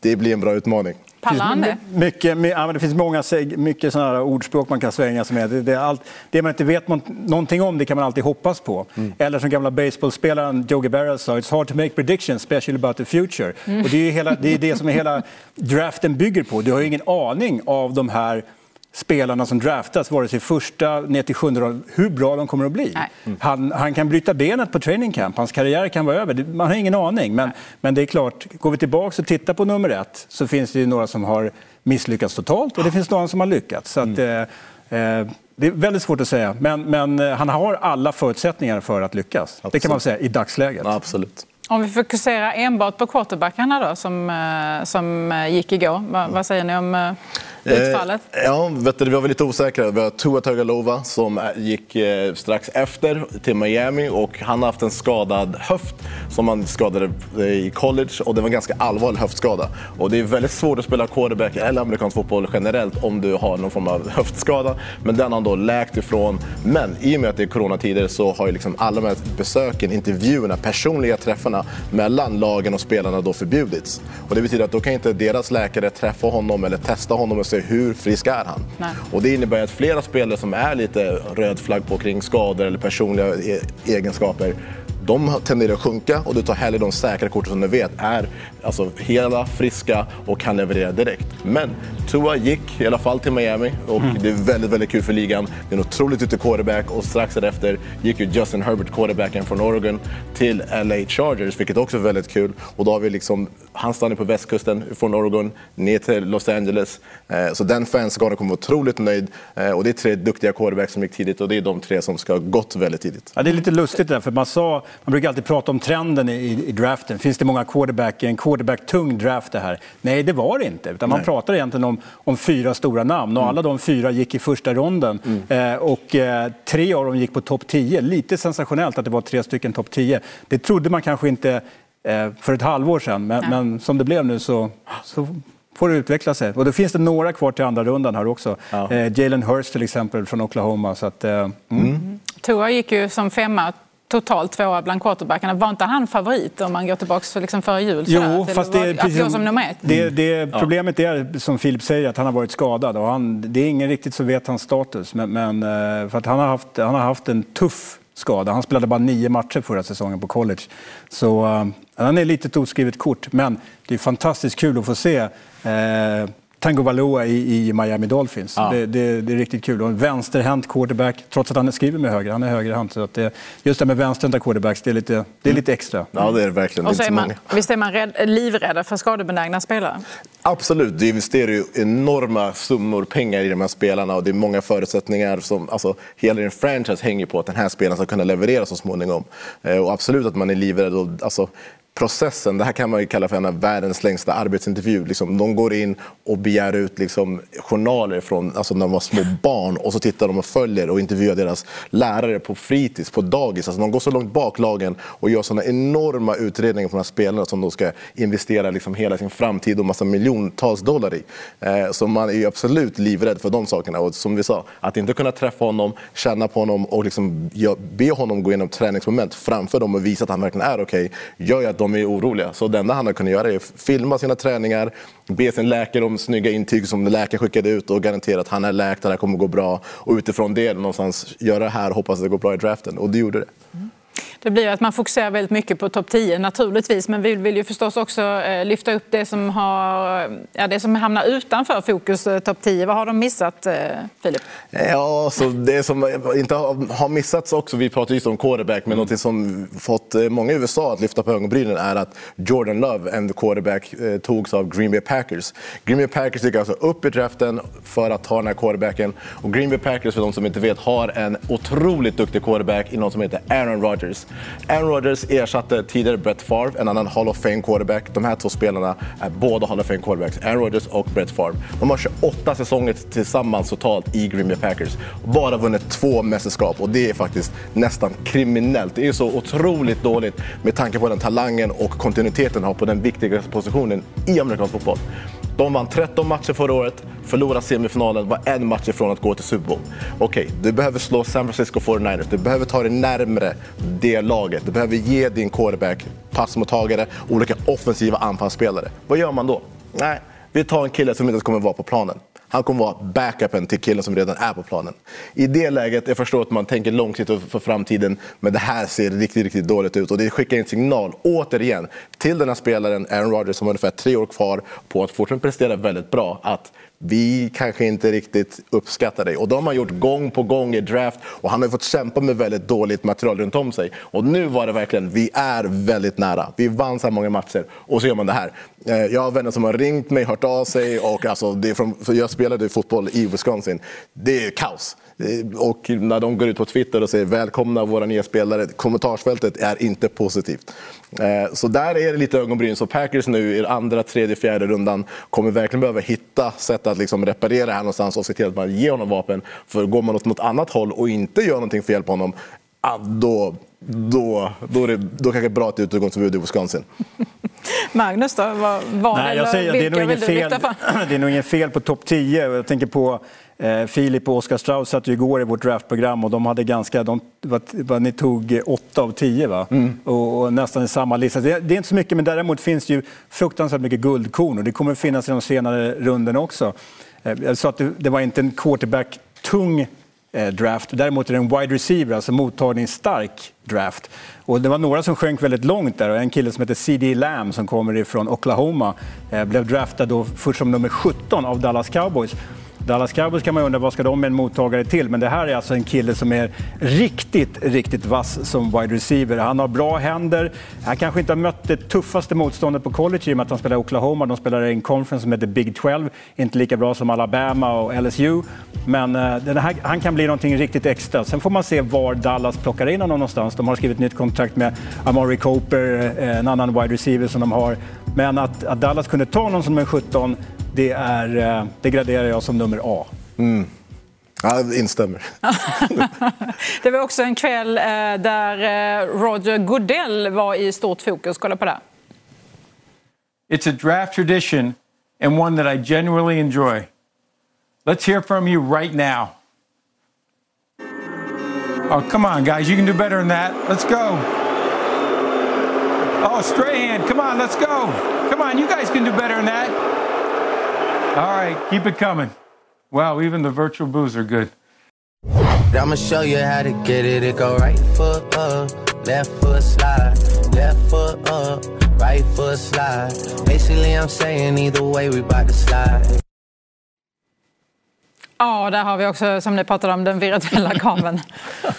Det blir en bra utmaning. Pallar han det? Mycket, ja, det finns många mycket sådana ordspråk man kan svänga sig med. Det, det, allt, det man inte vet någonting om det kan man alltid hoppas på. Mm. Eller som gamla baseballspelaren Joe Berra sa, it's hard to make predictions, especially about the future. Mm. Och det är, hela, det är det som hela draften bygger på. Du har ingen aning av de här spelarna som draftas, vare sig första ner till sjunde hur bra de kommer att bli. Mm. Han, han, kan bryta benet på training camp, hans karriär kan vara över. Man har ingen aning. Men, men det är klart, går vi tillbaka och tittar på nummer ett så finns det ju några som har misslyckats totalt och det finns några som har lyckats. Så att, mm. eh, eh det är väldigt svårt att säga, men, men eh, han har alla förutsättningar för att lyckas. Absolut. Det kan man säga i dagsläget. Absolut. Om vi fokuserar enbart på quarterbackarna då, som, eh, som gick igår. Vad, vad säger ni om utfallet? Eh, ja, vet du, vi var väl lite osäkra. Vi har Tua Tagovailoa som gick eh, strax efter till Miami och han har haft en skadad höft som han skadade eh, i college och det var en ganska allvarlig höftskada. Och det är väldigt svårt att spela quarterback eller amerikansk fotboll generellt om du har någon form av höftskada. Men den har han då läkt ifrån. Men i och med att det är coronatider så har ju liksom alla de här besöken, intervjuerna, personliga träffarna mellan lagen och spelarna då förbjudits. Och det betyder att då kan inte deras läkare träffa honom eller testa honom och sig hur frisk är han? Nej. Och det innebär att flera spelare som är lite röd flagg på kring skador eller personliga e- egenskaper de tenderar att sjunka och du tar hellre de säkra korten som du vet är alltså, hela, friska och kan leverera direkt. Men Tua gick i alla fall till Miami och mm. det är väldigt, väldigt kul för ligan. Det är en otroligt duktig quarterback och strax därefter gick ju Justin Herbert, quarterbacken från Oregon, till LA Chargers, vilket också är väldigt kul. Och då har vi liksom, han stannar på västkusten från Oregon ner till Los Angeles. Eh, så den fanskaran kommer vara otroligt nöjd. Eh, och det är tre duktiga quarterbacks som gick tidigt och det är de tre som ska ha gått väldigt tidigt. Ja, det är lite lustigt där, för man sa man brukar alltid prata om trenden i, i draften. Finns det många quarterback, en quarterback-tung draft det här? Nej, det var det inte. Utan man Nej. pratar egentligen om, om fyra stora namn och mm. alla de fyra gick i första ronden. Mm. Eh, och eh, tre av dem gick på topp 10. Lite sensationellt att det var tre stycken topp 10. Det trodde man kanske inte för ett halvår sedan, men, men, som det blev nu så, så får det utveckla sig. Och då finns det några kvar till andra rundan här också. Ja. Eh, Jalen Hurst till exempel från Oklahoma. Så att, eh, mm. Mm. Tua gick ju som femma totalt tvåa bland quarterbackarna. Var inte han favorit om man går tillbaka liksom före jul? Jo, fast det, att precis, som nummer ett? Det, det, problemet är, som Filip säger, att han har varit skadad. Och han, det är ingen riktigt som vet hans status. Men, men, eh, för att han, har haft, han har haft en tuff skada. Han spelade bara nio matcher förra säsongen på college. Så uh, han är lite ett oskrivet kort. Men det är fantastiskt kul att få se uh, Tango Valoa i, i Miami Dolphins. Ja. Det, det, det, är riktigt kul. Och en vänsterhänt quarterback, trots att han skriver med höger. Han är högerhänt. Så att det, just det med vänsterhänta quarterbacks, det är, lite, det är lite extra. Ja, det är verkligen. Och så är man, visst är man rädd, livrädda för skadebenägna spelare? Absolut. Det investerar ju enorma summor pengar i de här spelarna och det är många förutsättningar. Som, alltså, hela din franchise hänger på att den här spelaren ska kunna leverera så småningom. Eh, och absolut att man är livrädd. Och, alltså, processen, det här kan man ju kalla för en av världens längsta arbetsintervju. Liksom, de går in och begär ut liksom, journaler från alltså, när de var små barn och så tittar de och följer och intervjuar deras lärare på fritids, på dagis. Alltså, de går så långt bak lagen och gör sådana enorma utredningar på de här spelarna som de ska investera liksom, hela sin framtid och massa miljontals dollar i. Eh, så man är ju absolut livrädd för de sakerna. Och som vi sa, att inte kunna träffa honom, känna på honom och liksom, be honom gå igenom träningsmoment framför dem och visa att han verkligen är okej, okay, gör ju att de är oroliga. Så det enda han har kunnat göra är att filma sina träningar, be sin läkare om snygga intyg som läkaren skickade ut och garantera att han är läkt, det här kommer gå bra. Och utifrån det någonstans göra det här och hoppas att det går bra i draften. Och det gjorde det. Mm. Det blir att man fokuserar väldigt mycket på topp 10 naturligtvis men vi vill ju förstås också eh, lyfta upp det som, har, ja, det som hamnar utanför fokus eh, topp 10. Vad har de missat, eh, Filip? Ja, så det som inte har missats också, vi pratar just om quarterback, men mm. något som fått många i USA att lyfta på ögonbrynen är att Jordan Love, en quarterback, togs av Green Bay Packers. Green Bay Packers gick alltså upp i draften för att ta den här quarterbacken. Och Green Bay Packers, för de som inte vet, har en otroligt duktig quarterback i någon som heter Aaron Rodgers. Aaron Rodgers ersatte tidigare Brett Favre, en annan Hall of Fame quarterback. De här två spelarna är båda Hall of Fame quarterbacks, Aaron Rodgers och Brett Favre. De har 28 säsonger tillsammans totalt i Green Bay Packers. Bara vunnit två mästerskap och det är faktiskt nästan kriminellt. Det är så otroligt dåligt med tanke på den talangen och kontinuiteten de har på den viktigaste positionen i amerikansk fotboll. De vann 13 matcher förra året, förlorade semifinalen, var en match ifrån att gå till Super Bowl. Okej, okay, du behöver slå San Francisco 49ers, du behöver ta dig närmre det laget. Du behöver ge din quarterback passmottagare, olika offensiva anfallsspelare. Vad gör man då? Nej, vi tar en kille som inte kommer vara på planen. Han kommer vara backupen till killen som redan är på planen. I det läget, jag förstår att man tänker långsiktigt för framtiden, men det här ser riktigt, riktigt dåligt ut. Och det skickar en signal, återigen, till den här spelaren, Aaron Rodgers, som har ungefär tre år kvar på att fortsätta prestera väldigt bra. Att vi kanske inte riktigt uppskattar dig. Och de har man gjort gång på gång i draft och han har fått kämpa med väldigt dåligt material runt om sig. Och nu var det verkligen, vi är väldigt nära. Vi vann så här många matcher och så gör man det här. Eh, jag har vänner som har ringt mig, hört av sig och alltså, det är från, jag spelade fotboll i Wisconsin. Det är kaos. Eh, och när de går ut på Twitter och säger välkomna våra nya spelare, kommentarsfältet är inte positivt. Eh, så där är det lite ögonbryn. Så Packers nu i andra, tredje, fjärde rundan kommer verkligen behöva hitta sätt att liksom reparera här någonstans och se till att man ger honom vapen. För går man åt något annat håll och inte gör någonting för att hjälpa honom, då, då, då är det då kanske bra att det är utegångsförbud i Wisconsin. (laughs) Magnus då? Vad, vad Nej, jag säger, (clears throat) det, är nog ingen fel, det är nog inget fel på topp 10. Jag tänker på eh, Filip och Oskar Strauss satt ju igår i vårt draftprogram och de hade ganska, de, vad, vad ni tog 8 av 10 va? Mm. Och, och, nästan i samma lista. Det, det, är inte så mycket men däremot finns det ju fruktansvärt mycket guldkorn och det kommer finnas i de senare runden också. Eh, jag sa att det, det var inte en quarterback-tung Eh, draft. Däremot är det en wide receiver, alltså mottagningsstark draft. Och det var några som sjönk väldigt långt där. En kille som heter C.D. Lamb som kommer ifrån Oklahoma eh, blev draftad då först som nummer 17 av Dallas Cowboys. Dallas Cowboys kan man undra vad ska de med en mottagare till, men det här är alltså en kille som är riktigt, riktigt vass som wide receiver. Han har bra händer. Han kanske inte har mött det tuffaste motståndet på college i och med att han spelar i Oklahoma. De spelar i en conference som heter Big 12. Inte lika bra som Alabama och LSU. Men eh, här, han kan bli någonting riktigt extra. Sen får man se var Dallas plockar in honom någonstans. De har skrivit nytt kontrakt med Amari Cooper, eh, en annan wide receiver som de har. Men att, att Dallas kunde ta någon som är 17 det, är, eh, det graderar jag som nummer A. Mm. Ja, instämmer. (laughs) det var också en kväll eh, där eh, Roger Goodell var i stort fokus. Kolla på det. It's a draft tradition and one that I genuinely enjoy. Let's hear from you right now. Oh, come on, guys. You can do better than that. Let's go. Oh, Strahan, come on, let's go. Come on, you guys can do better than that. All right, keep it coming. Wow, even the virtual booze are good. I'ma show you how to get it. It go right foot up, left foot slide, left foot up, right foot slide. Basically, I'm saying either way, we bout to slide. Ja, där har vi också, som ni pratade om, den virtuella kabeln.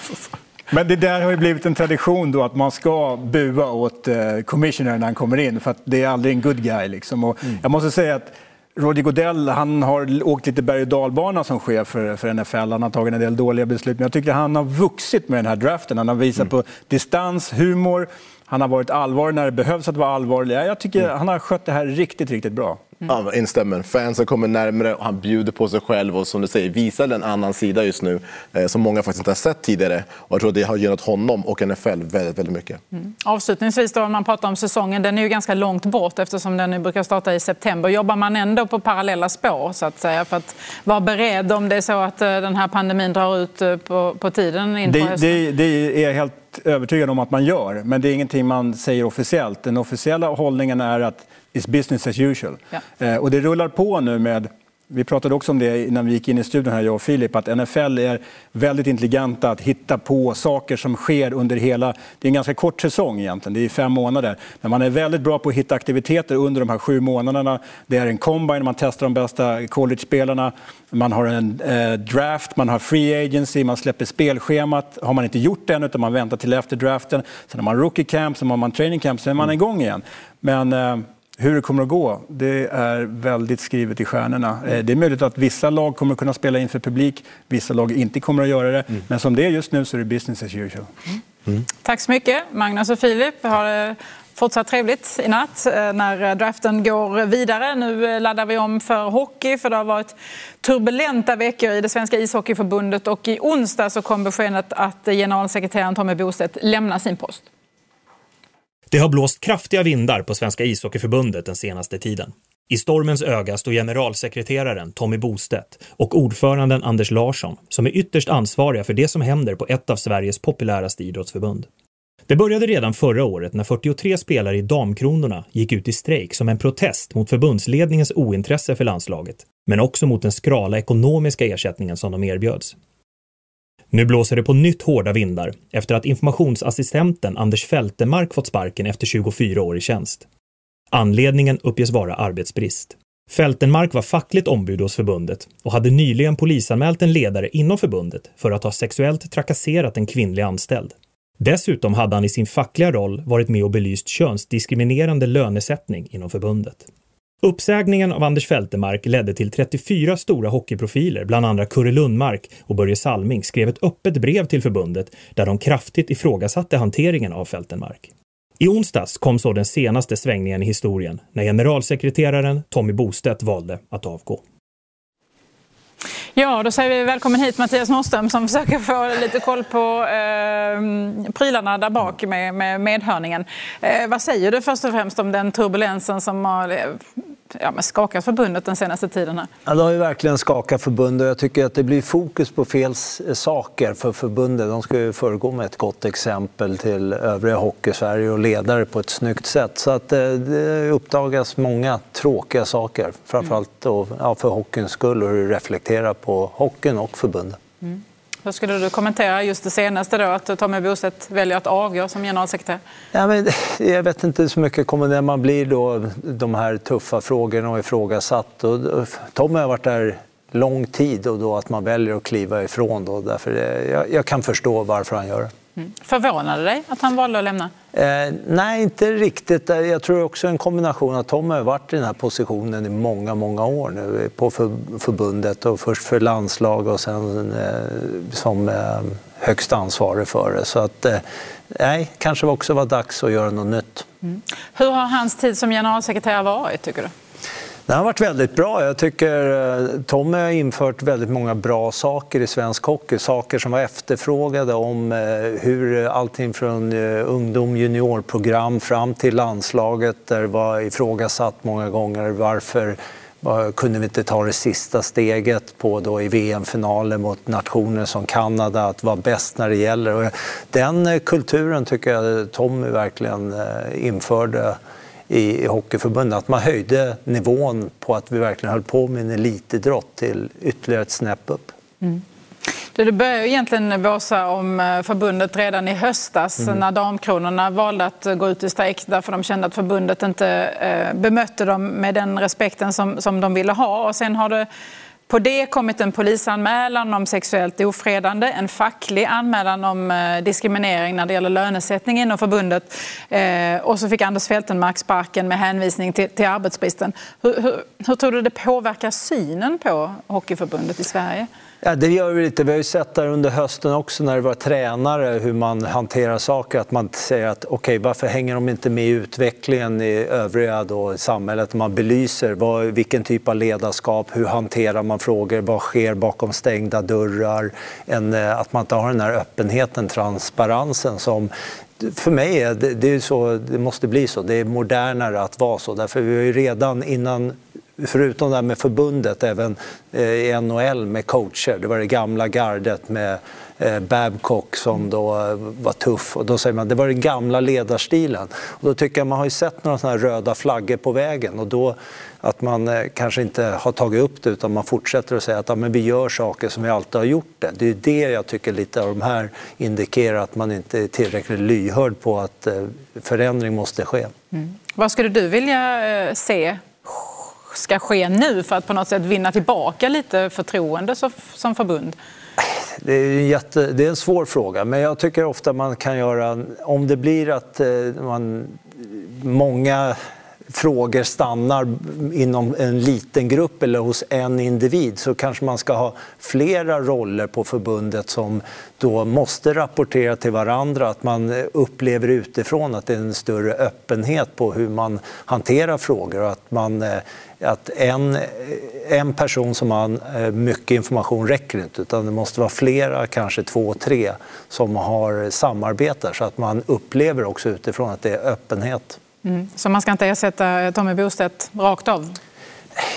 (laughs) Men det där har ju blivit en tradition då att man ska bua åt eh, commissioner när han kommer in för att det är aldrig en good guy. Liksom. Och mm. Jag måste säga att Roger Godell han har åkt lite berg och dalbana som chef för, för NFL. Han har tagit en del dåliga beslut. Men jag tycker han har vuxit med den här draften. Han har visat mm. på distans, humor. Han har varit allvarlig när det behövs att vara allvarlig. Jag tycker mm. han har skött det här riktigt, riktigt bra. Mm. Ja, instämmer. Fansen kommer närmare och han bjuder på sig själv och som du säger visar en annan sida just nu eh, som många faktiskt inte har sett tidigare. Och jag tror att det har gynnat honom och NFL väldigt, väldigt mycket. Mm. Avslutningsvis då, om man pratar om säsongen, den är ju ganska långt bort eftersom den nu brukar starta i september. Jobbar man ändå på parallella spår så att säga för att vara beredd om det är så att eh, den här pandemin drar ut eh, på, på tiden inför det, det, det är helt övertygad om att man gör, men det är ingenting man säger officiellt. Den officiella hållningen är att it's business as usual. Ja. Eh, och det rullar på nu med vi pratade också om det innan vi gick in i studion, här, jag och Filip, att NFL är väldigt intelligenta att hitta på saker som sker under hela... Det är en ganska kort säsong egentligen, det är fem månader. Men man är väldigt bra på att hitta aktiviteter under de här sju månaderna. Det är en combine, man testar de bästa college-spelarna. Man har en eh, draft, man har free agency, man släpper spelschemat. Har man inte gjort det än, utan man väntar till efter draften. Sen har man rookie camp, sen har man training camp, sen är man igång igen. Men eh, hur det kommer att gå, det är väldigt skrivet i stjärnorna. Mm. Det är möjligt att vissa lag kommer att kunna spela inför publik, vissa lag inte kommer att göra det. Mm. Men som det är just nu så är det business as usual. Mm. mm. Tack så mycket, Magnus och Filip. Har det fortsatt trevligt i natt eh, när draften går vidare. Nu eh, laddar vi om för hockey, för det har varit turbulenta veckor i det svenska ishockeyförbundet och i onsdag så kom beskedet att generalsekreteraren Tommy Bostedt lämnar sin post. Det har blåst kraftiga vindar på Svenska ishockeyförbundet den senaste tiden. I stormens öga står generalsekreteraren Tommy Bostedt och ordföranden Anders Larsson som är ytterst ansvariga för det som händer på ett av Sveriges populäraste idrottsförbund. Det började redan förra året när 43 spelare i Damkronorna gick ut i strejk som en protest mot förbundsledningens ointresse för landslaget, men också mot den skrala ekonomiska ersättningen som de erbjöds. Nu blåser det på nytt hårda vindar efter att informationsassistenten Anders Fältemark fått sparken efter 24 år i tjänst. Anledningen uppges vara arbetsbrist. Fältenmark var fackligt ombud hos förbundet och hade nyligen polisanmält en ledare inom förbundet för att ha sexuellt trakasserat en kvinnlig anställd. Dessutom hade han i sin fackliga roll varit med och belyst könsdiskriminerande lönesättning inom förbundet. Uppsägningen av Anders Fältemark ledde till 34 stora hockeyprofiler, bland andra Kurre Lundmark och Börje Salming, skrev ett öppet brev till förbundet där de kraftigt ifrågasatte hanteringen av Fältemark. I onsdags kom så den senaste svängningen i historien när generalsekreteraren Tommy Bostedt valde att avgå. Ja, då säger vi välkommen hit Mattias Norström som försöker få lite koll på eh, prylarna där bak med, med medhörningen. Eh, vad säger du först och främst om den turbulensen som har eh, ja, men skakat förbundet den senaste tiden? Här? Ja, det har ju verkligen skakat förbundet. Jag tycker att det blir fokus på fel saker för förbundet. De ska ju föregå med ett gott exempel till övriga hockey-Sverige och ledare på ett snyggt sätt. Så att eh, det uppdagas många tråkiga saker, framförallt då, ja, för hockeyns skull och hur det reflekterar på hockeyn och förbundet. Mm. Hur skulle du kommentera just det senaste då, att Tommy Bostedt väljer att avgå som generalsekreterare? Ja, men (laughs) jag vet inte så mycket när man blir då de här tuffa frågorna och ifrågasatt. Och Tommy har varit där lång tid och då att man väljer att kliva ifrån då. Därför eh, jag, jag kan förstå varför han gör det. Mm. Förvånade dig att han valde att lämna? Eh, nej, inte riktigt. Jag tror också en kombination att Tom har varit i den här positionen i många, många år nu på för, förbundet och först för landslag och sen eh, som eh, högst ansvarig för det. Så att, eh, nej, kanske också var dags att göra något nytt. Mm. Hur har hans tid som generalsekreterare varit, tycker du? Det har varit väldigt bra. Jag tycker eh, Tommy har infört väldigt många bra saker i svensk hockey. Saker som var efterfrågade om eh, hur allting från eh, ungdom, juniorprogram fram till landslaget där det var ifrågasatt många gånger varför kunde vi inte ta det sista steget på då i VM-finalen mot nationer som Kanada, att vara bäst när det gäller. Och den kulturen tycker jag Tommy verkligen införde i Hockeyförbundet. Att man höjde nivån på att vi verkligen höll på med en elitidrott till ytterligare ett snäpp upp. Mm. Det började egentligen våsa om eh, förbundet redan i höstas mm. när Damkronorna valde att gå ut i strejk därför de kände att förbundet inte eh, bemötte dem med den respekten som, som de ville ha. Och sen har det på det kommit en polisanmälan om sexuellt ofredande, en facklig anmälan om eh, diskriminering när det gäller lönesättning inom förbundet eh, och så fick Anders Fältenmark sparken med hänvisning till, till arbetsbristen. Hur, hur, hur tror du det påverkar synen på Hockeyförbundet i Sverige? Ja, det gör vi lite. Vi har ju sett där under hösten också när det var tränare hur man hanterar saker. Att man säger att okej, okay, varför hänger de inte med i utvecklingen i övriga då, i samhället? Man belyser vad, vilken typ av ledarskap, hur hanterar man frågor, vad sker bakom stängda dörrar? En, eh, att man inte har den här öppenheten, transparensen som för mig är det, det är så, det måste bli så. Det är modernare att vara så. Därför vi har ju redan innan förutom det här med förbundet, även eh, i NHL med coacher. Det var det gamla gardet med eh, Babcock som då eh, var tuff. Och då säger man det var den gamla ledarstilen. Och då tycker jag man har ju sett några såna röda flaggor på vägen. Och då att man kanske inte har tagit upp det utan man fortsätter att säga att ja, men vi gör saker som vi alltid har gjort det. Det är det jag tycker lite av de här indikerar att man inte är tillräckligt lyhörd på att förändring måste ske. Mm. Vad skulle du vilja se ska ske nu för att på något sätt vinna tillbaka lite förtroende som förbund? Det är, en jätte, det är en svår fråga, men jag tycker ofta man kan göra... Om det blir att eh, man, många frågor stannar inom en liten grupp eller hos en individ så kanske man ska ha flera roller på förbundet som då måste rapportera till varandra, att man eh, upplever utifrån att det är en större öppenhet på hur man hanterar frågor och att, man, eh, att en, en person som har eh, mycket information räcker inte utan det måste vara flera, kanske två, tre som har samarbetar så att man upplever också utifrån att det är öppenhet. Mm. Så man ska inte ersätta Tommy Bostedt rakt av?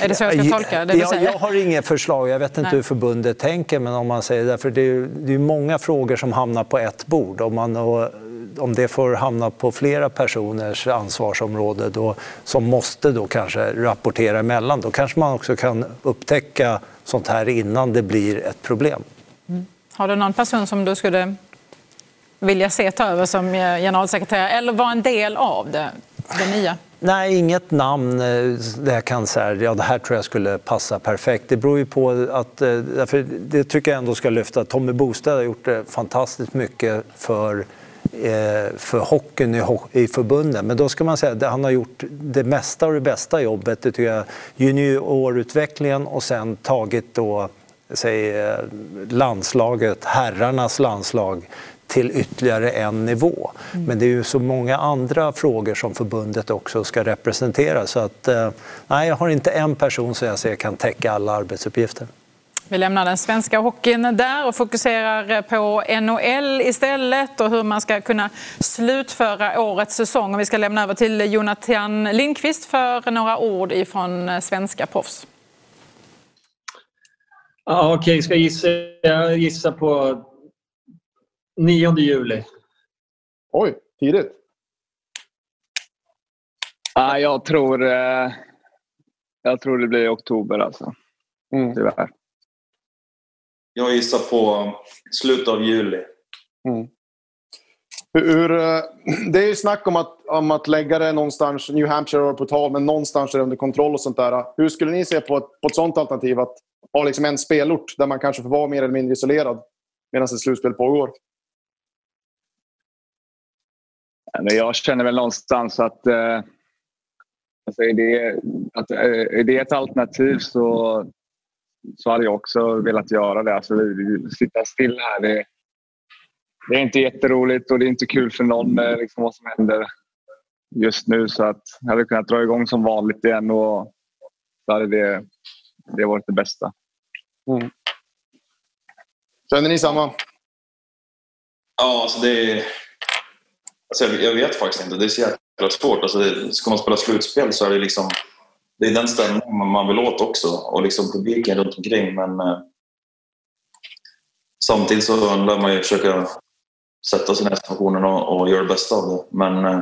Är det så jag ska tolka det jag, jag har inget förslag, jag vet inte Nej. hur förbundet tänker, men om man säger därför det är, det är många frågor som hamnar på ett bord. Om, man, om det får hamna på flera personers ansvarsområde då, som måste då kanske rapportera emellan, då kanske man också kan upptäcka sånt här innan det blir ett problem. Mm. Har du någon person som du skulle vilja se ta över som generalsekreterare eller vara en del av det? det nya? Nej, inget namn eh, där jag kan säga ja det här tror jag skulle passa perfekt. Det beror ju på att, eh, därför det tycker jag ändå ska lyfta. Tommy Bostad har gjort fantastiskt mycket för eh, för hockeyn i, förbunden. Men då ska man säga att han har gjort det mesta och det bästa jobbet, det tycker jag, juniorutvecklingen och sen tagit då, säg, landslaget, herrarnas landslag till ytterligare en nivå. Mm. Men det är ju så många andra frågor som förbundet också ska representera. Så att, eh, nej, jag har inte en person som jag ser kan täcka alla arbetsuppgifter. Vi lämnar den svenska hockeyn där och fokuserar på NHL istället och hur man ska kunna slutföra årets säsong. Och vi ska lämna över till Jonathan Lindqvist för några ord ifrån svenska proffs. Ja, Okej, okay. ska gissa, gissa på 9 juli. Oj, tidigt. Ja, jag, tror, eh, jag tror det blir oktober alltså. Mm. Jag gissar på slutet av juli. Mm. Hur, eh, (clears throat) det är ju snack om att, om att lägga det någonstans, New Hampshire var på tal, men någonstans är det under kontroll och sånt där. Hur skulle ni se på ett, på ett sånt alternativ? Att ha liksom en spelort där man kanske får vara mer eller mindre isolerad medan ett slutspel pågår? Jag känner väl någonstans att, eh, alltså är, det, att eh, är det ett alternativ så, så hade jag också velat göra det. Alltså, sitta still här, det, det är inte jätteroligt och det är inte kul för någon med liksom, vad som händer just nu. Så att jag hade kunnat dra igång som vanligt igen och så hade det, det varit det bästa. Mm. Känner ni samma? Ja, alltså det, Alltså jag, jag, vet faktiskt inte. Det är så jäkla svårt. Alltså det, ska man spela slutspel så är det liksom... Det är den stämningen man vill åt också och liksom publiken runt omkring. Men eh, samtidigt så lär man ju försöka sätta sig i den här situationen och, och göra det bästa av det. Men eh,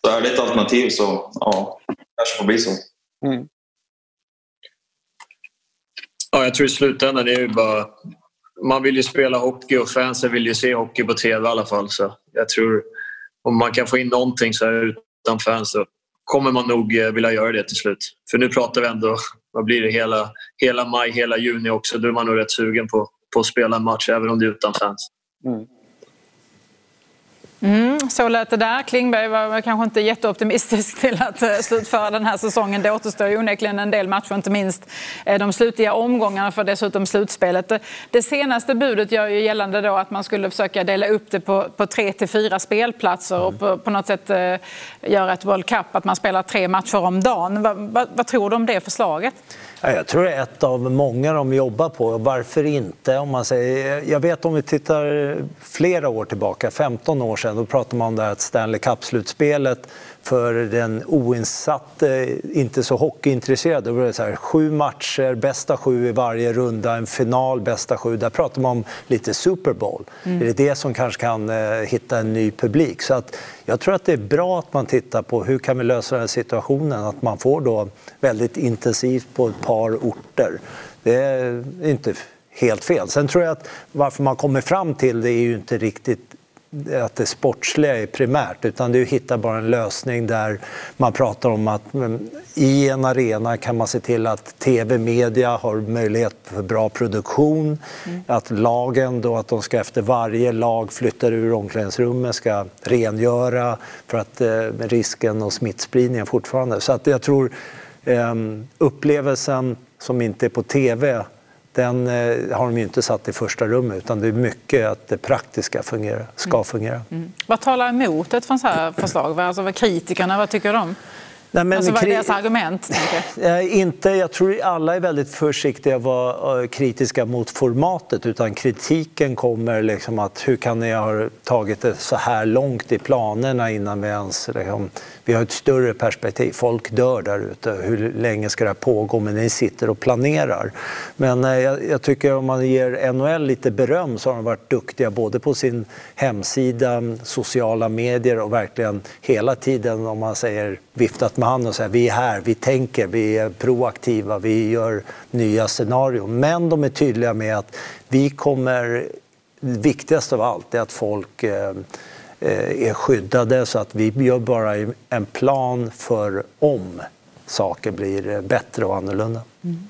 så är det ett alternativ så ja, det kanske får bli så. Mm. Ja, jag tror i slutändan det är ju bara... Man vill ju spela hockey och fansen vill ju se hockey på TV i alla fall. Så jag tror om man kan få in någonting så här utan fans så kommer man nog eh, vilja göra det till slut. För nu pratar vi ändå, vad blir det, hela, hela maj, hela juni också. Då är man nog rätt sugen på, på att spela en match även om det är utan fans. Mm. Mm, så lät det där. Klingberg var kanske inte jätteoptimistisk till att eh, slutföra den här säsongen. Det återstår ju onekligen en del matcher, inte minst eh, de slutliga omgångarna för dessutom slutspelet. Det, senaste budet gör ju gällande då att man skulle försöka dela upp det på, på tre till fyra spelplatser och på, på något sätt eh, göra ett World Cup, att man spelar tre matcher om dagen. Va, va, vad tror du om det förslaget? Jag tror det är ett av många de jobbar på. Varför inte? Om man säger, jag vet om vi tittar flera år tillbaka, 15 år sedan, då pratade man om det här Stanley Cup-slutspelet för den oinsatte, inte så hockeyintresserade. Då var det så här, sju matcher, bästa sju i varje runda, en final, bästa sju. Där pratar man om lite Super Bowl. Mm. Är det det som kanske kan eh, hitta en ny publik? Så att jag tror att det är bra att man tittar på hur kan vi lösa den här situationen, att man får då väldigt intensivt på ett par orter. Det är inte helt fel. Sen tror jag att varför man kommer fram till det är ju inte riktigt att det sportsliga är primärt, utan det är att hitta bara en lösning där man pratar om att i en arena kan man se till att tv-media har möjlighet för bra produktion, mm. att lagen då att de ska efter varje lag flyttar ur omklädningsrummet ska rengöra för att eh, risken och smittspridningen fortfarande. Så att jag tror eh, upplevelsen som inte är på tv den eh, har de ju inte satt i första rummet utan det är mycket att det praktiska fungerar, ska mm. fungera. Mm. Vad talar emot ett sånt här förslag? Alltså, vad kritikerna, vad tycker de? Nej, men alltså, vad är deras argument? Jag? (laughs) inte, jag tror alla är väldigt försiktiga att vara kritiska mot formatet utan kritiken kommer liksom att hur kan ni ha tagit det så här långt i planerna innan vi ens liksom, vi har ett större perspektiv. Folk dör där ute. Hur länge ska det här pågå? Men ni sitter och planerar. Men eh, jag, jag, tycker om man ger NHL lite beröm så har de varit duktiga både på sin hemsida, sociala medier och verkligen hela tiden om man säger viftat med handen och säger vi är här, vi tänker, vi är proaktiva, vi gör nya scenarion. Men de är tydliga med att vi kommer viktigast av allt är att folk Eh, är skyddade så att vi gör bara en plan för om saker blir bättre och annorlunda. Mm.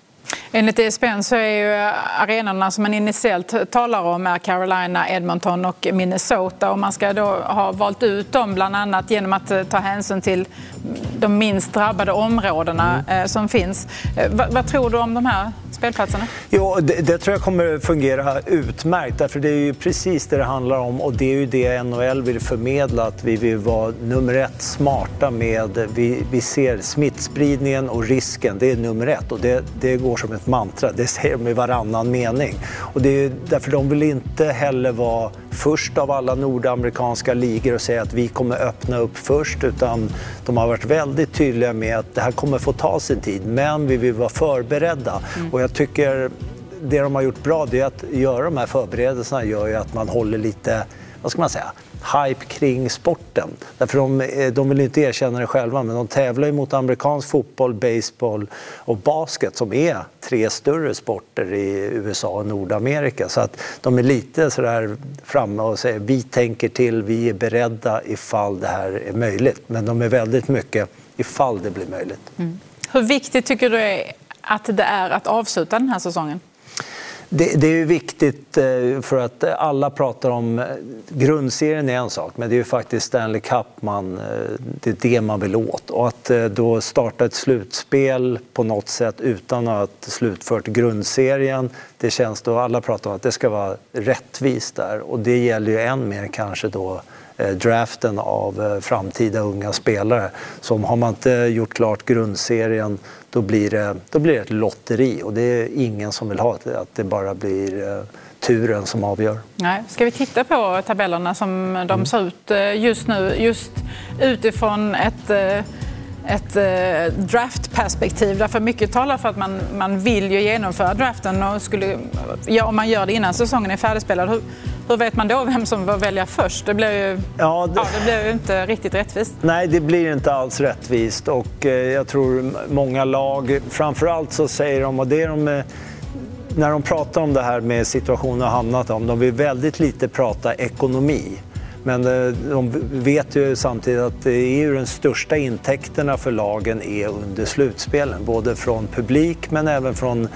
Enligt ESPN så är ju arenorna som man initiellt talar om är Carolina, Edmonton och Minnesota. Och man ska då ha valt ut dem bland annat genom att ta hänsyn till de minst drabbade områdena mm. Eh, som finns. Eh, vad, vad, tror du om de här spelplatserna? Jo, det, det, tror jag kommer fungera utmärkt. Därför det är ju precis det det handlar om och det är ju det NHL vill förmedla. Att vi vill vara nummer ett smarta med... Vi, vi ser smittspridningen och risken, det är nummer ett. Och det, det går som ett mantra. Det säger de i varannan mening. Och det är därför de vill inte heller vara först av alla nordamerikanska ligor och säga att vi kommer öppna upp först. Utan de har varit väldigt tydliga med att det här kommer få ta sin tid, men vi vill vara förberedda. Mm. Och jag tycker det de har gjort bra, det är att göra de här förberedelserna gör ju att man håller lite, vad ska man säga, hype kring sporten. Därför de, eh, de vill inte erkänna det själva, men de tävlar ju mot amerikansk fotboll, baseball och basket som är tre större sporter i USA och Nordamerika. Så att de är lite sådär framme och säger vi tänker till, vi är beredda ifall det här är möjligt. Men de är väldigt mycket ifall det blir möjligt. Mm. Hur viktigt tycker du är att det är att avsluta den här säsongen? Det, det, är viktigt eh, för att alla pratar om eh, grundserien är en sak, men det är ju faktiskt Stanley Cup man, eh, det är det man vill åt. Och att då starta ett slutspel på något sätt utan att ha slutfört grundserien, det känns då, alla pratar om att det ska vara rättvist där och det gäller ju än mer kanske då draften av framtida unga spelare. Så har man inte gjort klart grundserien då blir, det, då blir det ett lotteri och det är ingen som vill ha det, att det bara blir eh, turen som avgör. Nej. Ska vi titta på tabellerna som de mm. ser ut eh, just nu, just utifrån ett eh, ett draftperspektiv. Därför mycket talar för att man, man vill ju genomföra draften och skulle, ja, om man gör det innan säsongen är färdigspelad. Hur, hur vet man då vem som får välja först? Det blir ju, ja, det... Ja, det blir ju inte riktigt rättvist. Nej, det blir inte alls rättvist och eh, jag tror många lag, framförallt så säger de, och det är de eh, när de pratar om det här med situationen har hamnat om, de vill väldigt lite prata ekonomi. Men eh, de vet ju samtidigt att det är ju den största intäkterna för lagen är under slutspelen. Både från publik men även från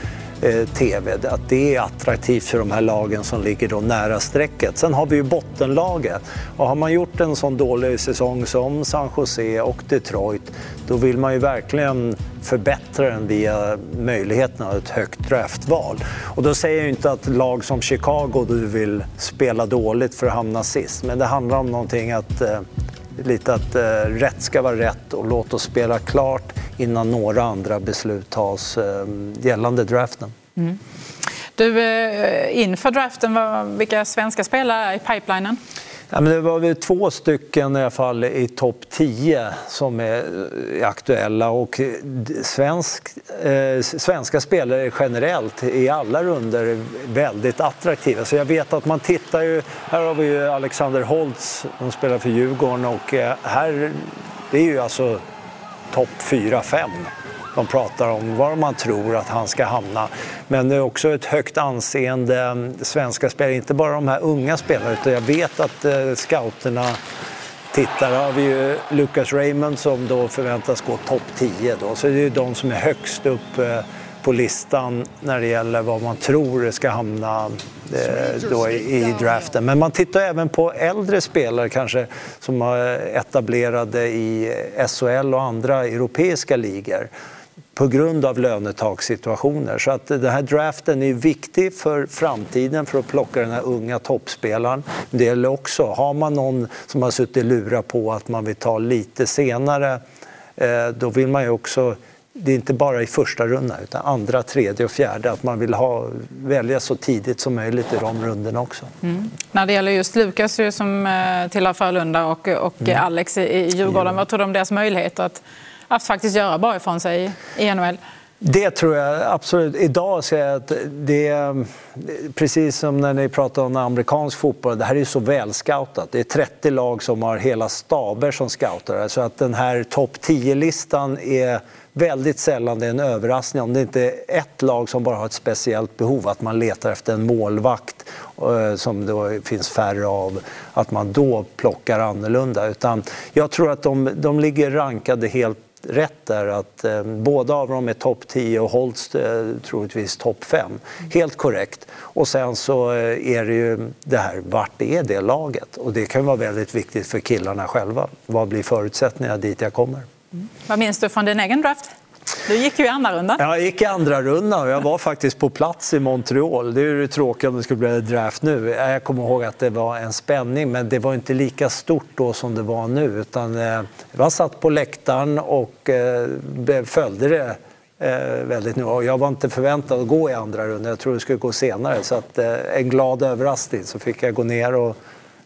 Eh, TV. Att det är attraktivt för de här lagen som ligger då nära strecket. Sen har vi ju bottenlaget. Och har man gjort en sån dålig säsong som San Jose och Detroit då vill man ju verkligen förbättra den via möjligheten av ett högt draftval. Och då säger jag inte att lag som Chicago du vill spela dåligt för att hamna sist. Men det handlar om någonting att eh, lite att eh, rätt ska vara rätt och låt oss spela klart innan några andra beslut tas eh, gällande draften. Mm. Du, eh, inför draften, vilka svenska spelare är i pipelinen? Ja, men det var väl två stycken i alla fall i topp 10 som eh, är aktuella. Och svensk, eh, svenska spelare generellt i alla runder är väldigt attraktiva. Så jag vet att man tittar ju, här har vi ju Alexander Holtz som spelar för Djurgården. Och eh, här, det är ju alltså topp 4-5 de pratar om var man tror att han ska hamna. Men det är också ett högt anseende svenska spelare, inte bara de här unga spelarna utan jag vet att eh, scouterna tittar. Här har vi ju Lucas Raymond som då förväntas gå topp 10 då. Så det är ju de som är högst upp eh, på listan när det gäller vad man tror ska hamna eh, då i draften. Men man tittar även på äldre spelare kanske som är etablerade i SHL och andra europeiska ligor på grund av lönetakssituationer. Så att den här draften är viktig för framtiden för att plocka den här unga toppspelaren. Det gäller också, har man någon som har suttit lura på att man vill ta lite senare, eh, då vill man ju också det är inte bara i första rundan utan andra, tredje och fjärde. Att man vill ha, välja så tidigt som möjligt i de rundorna också. Mm. När det gäller just Lukas som eh, tillhör Frölunda och, och mm. Alex i Djurgården, mm. vad tror du om deras möjligheter att att faktiskt göra bra ifrån sig i NHL? Det tror jag absolut. Idag ser jag att det är precis som när ni pratar om amerikansk fotboll. Det här är så välscoutat. Det är 30 lag som har hela staber som scoutar. Så att den här topp 10-listan är väldigt sällan det är en överraskning om det inte är ett lag som bara har ett speciellt behov, att man letar efter en målvakt eh, som det finns färre av, att man då plockar annorlunda. Utan jag tror att de, de ligger rankade helt rätt där att eh, båda av dem är topp 10 och Holst eh, troligtvis topp 5. Helt korrekt. Och sen så eh, är det ju det här, vart är det laget? Och det kan vara väldigt viktigt för killarna själva. Vad blir förutsättningarna dit jag kommer? Mm. Vad minns du från din egen draft? Du gick ju i andra runda. Jag gick i andra runda och jag var faktiskt på plats i Montreal. Det är ju tråkigt om det skulle bli draft nu. Jag kommer ihåg att det var en spänning, men det var inte lika stort då som det var nu. Utan, eh, jag satt på läktaren och eh, följde det eh, väldigt nu. Jag var inte förväntad att gå i andra rundan. Jag trodde det skulle gå senare. Så att, en glad överraskning så fick jag gå ner och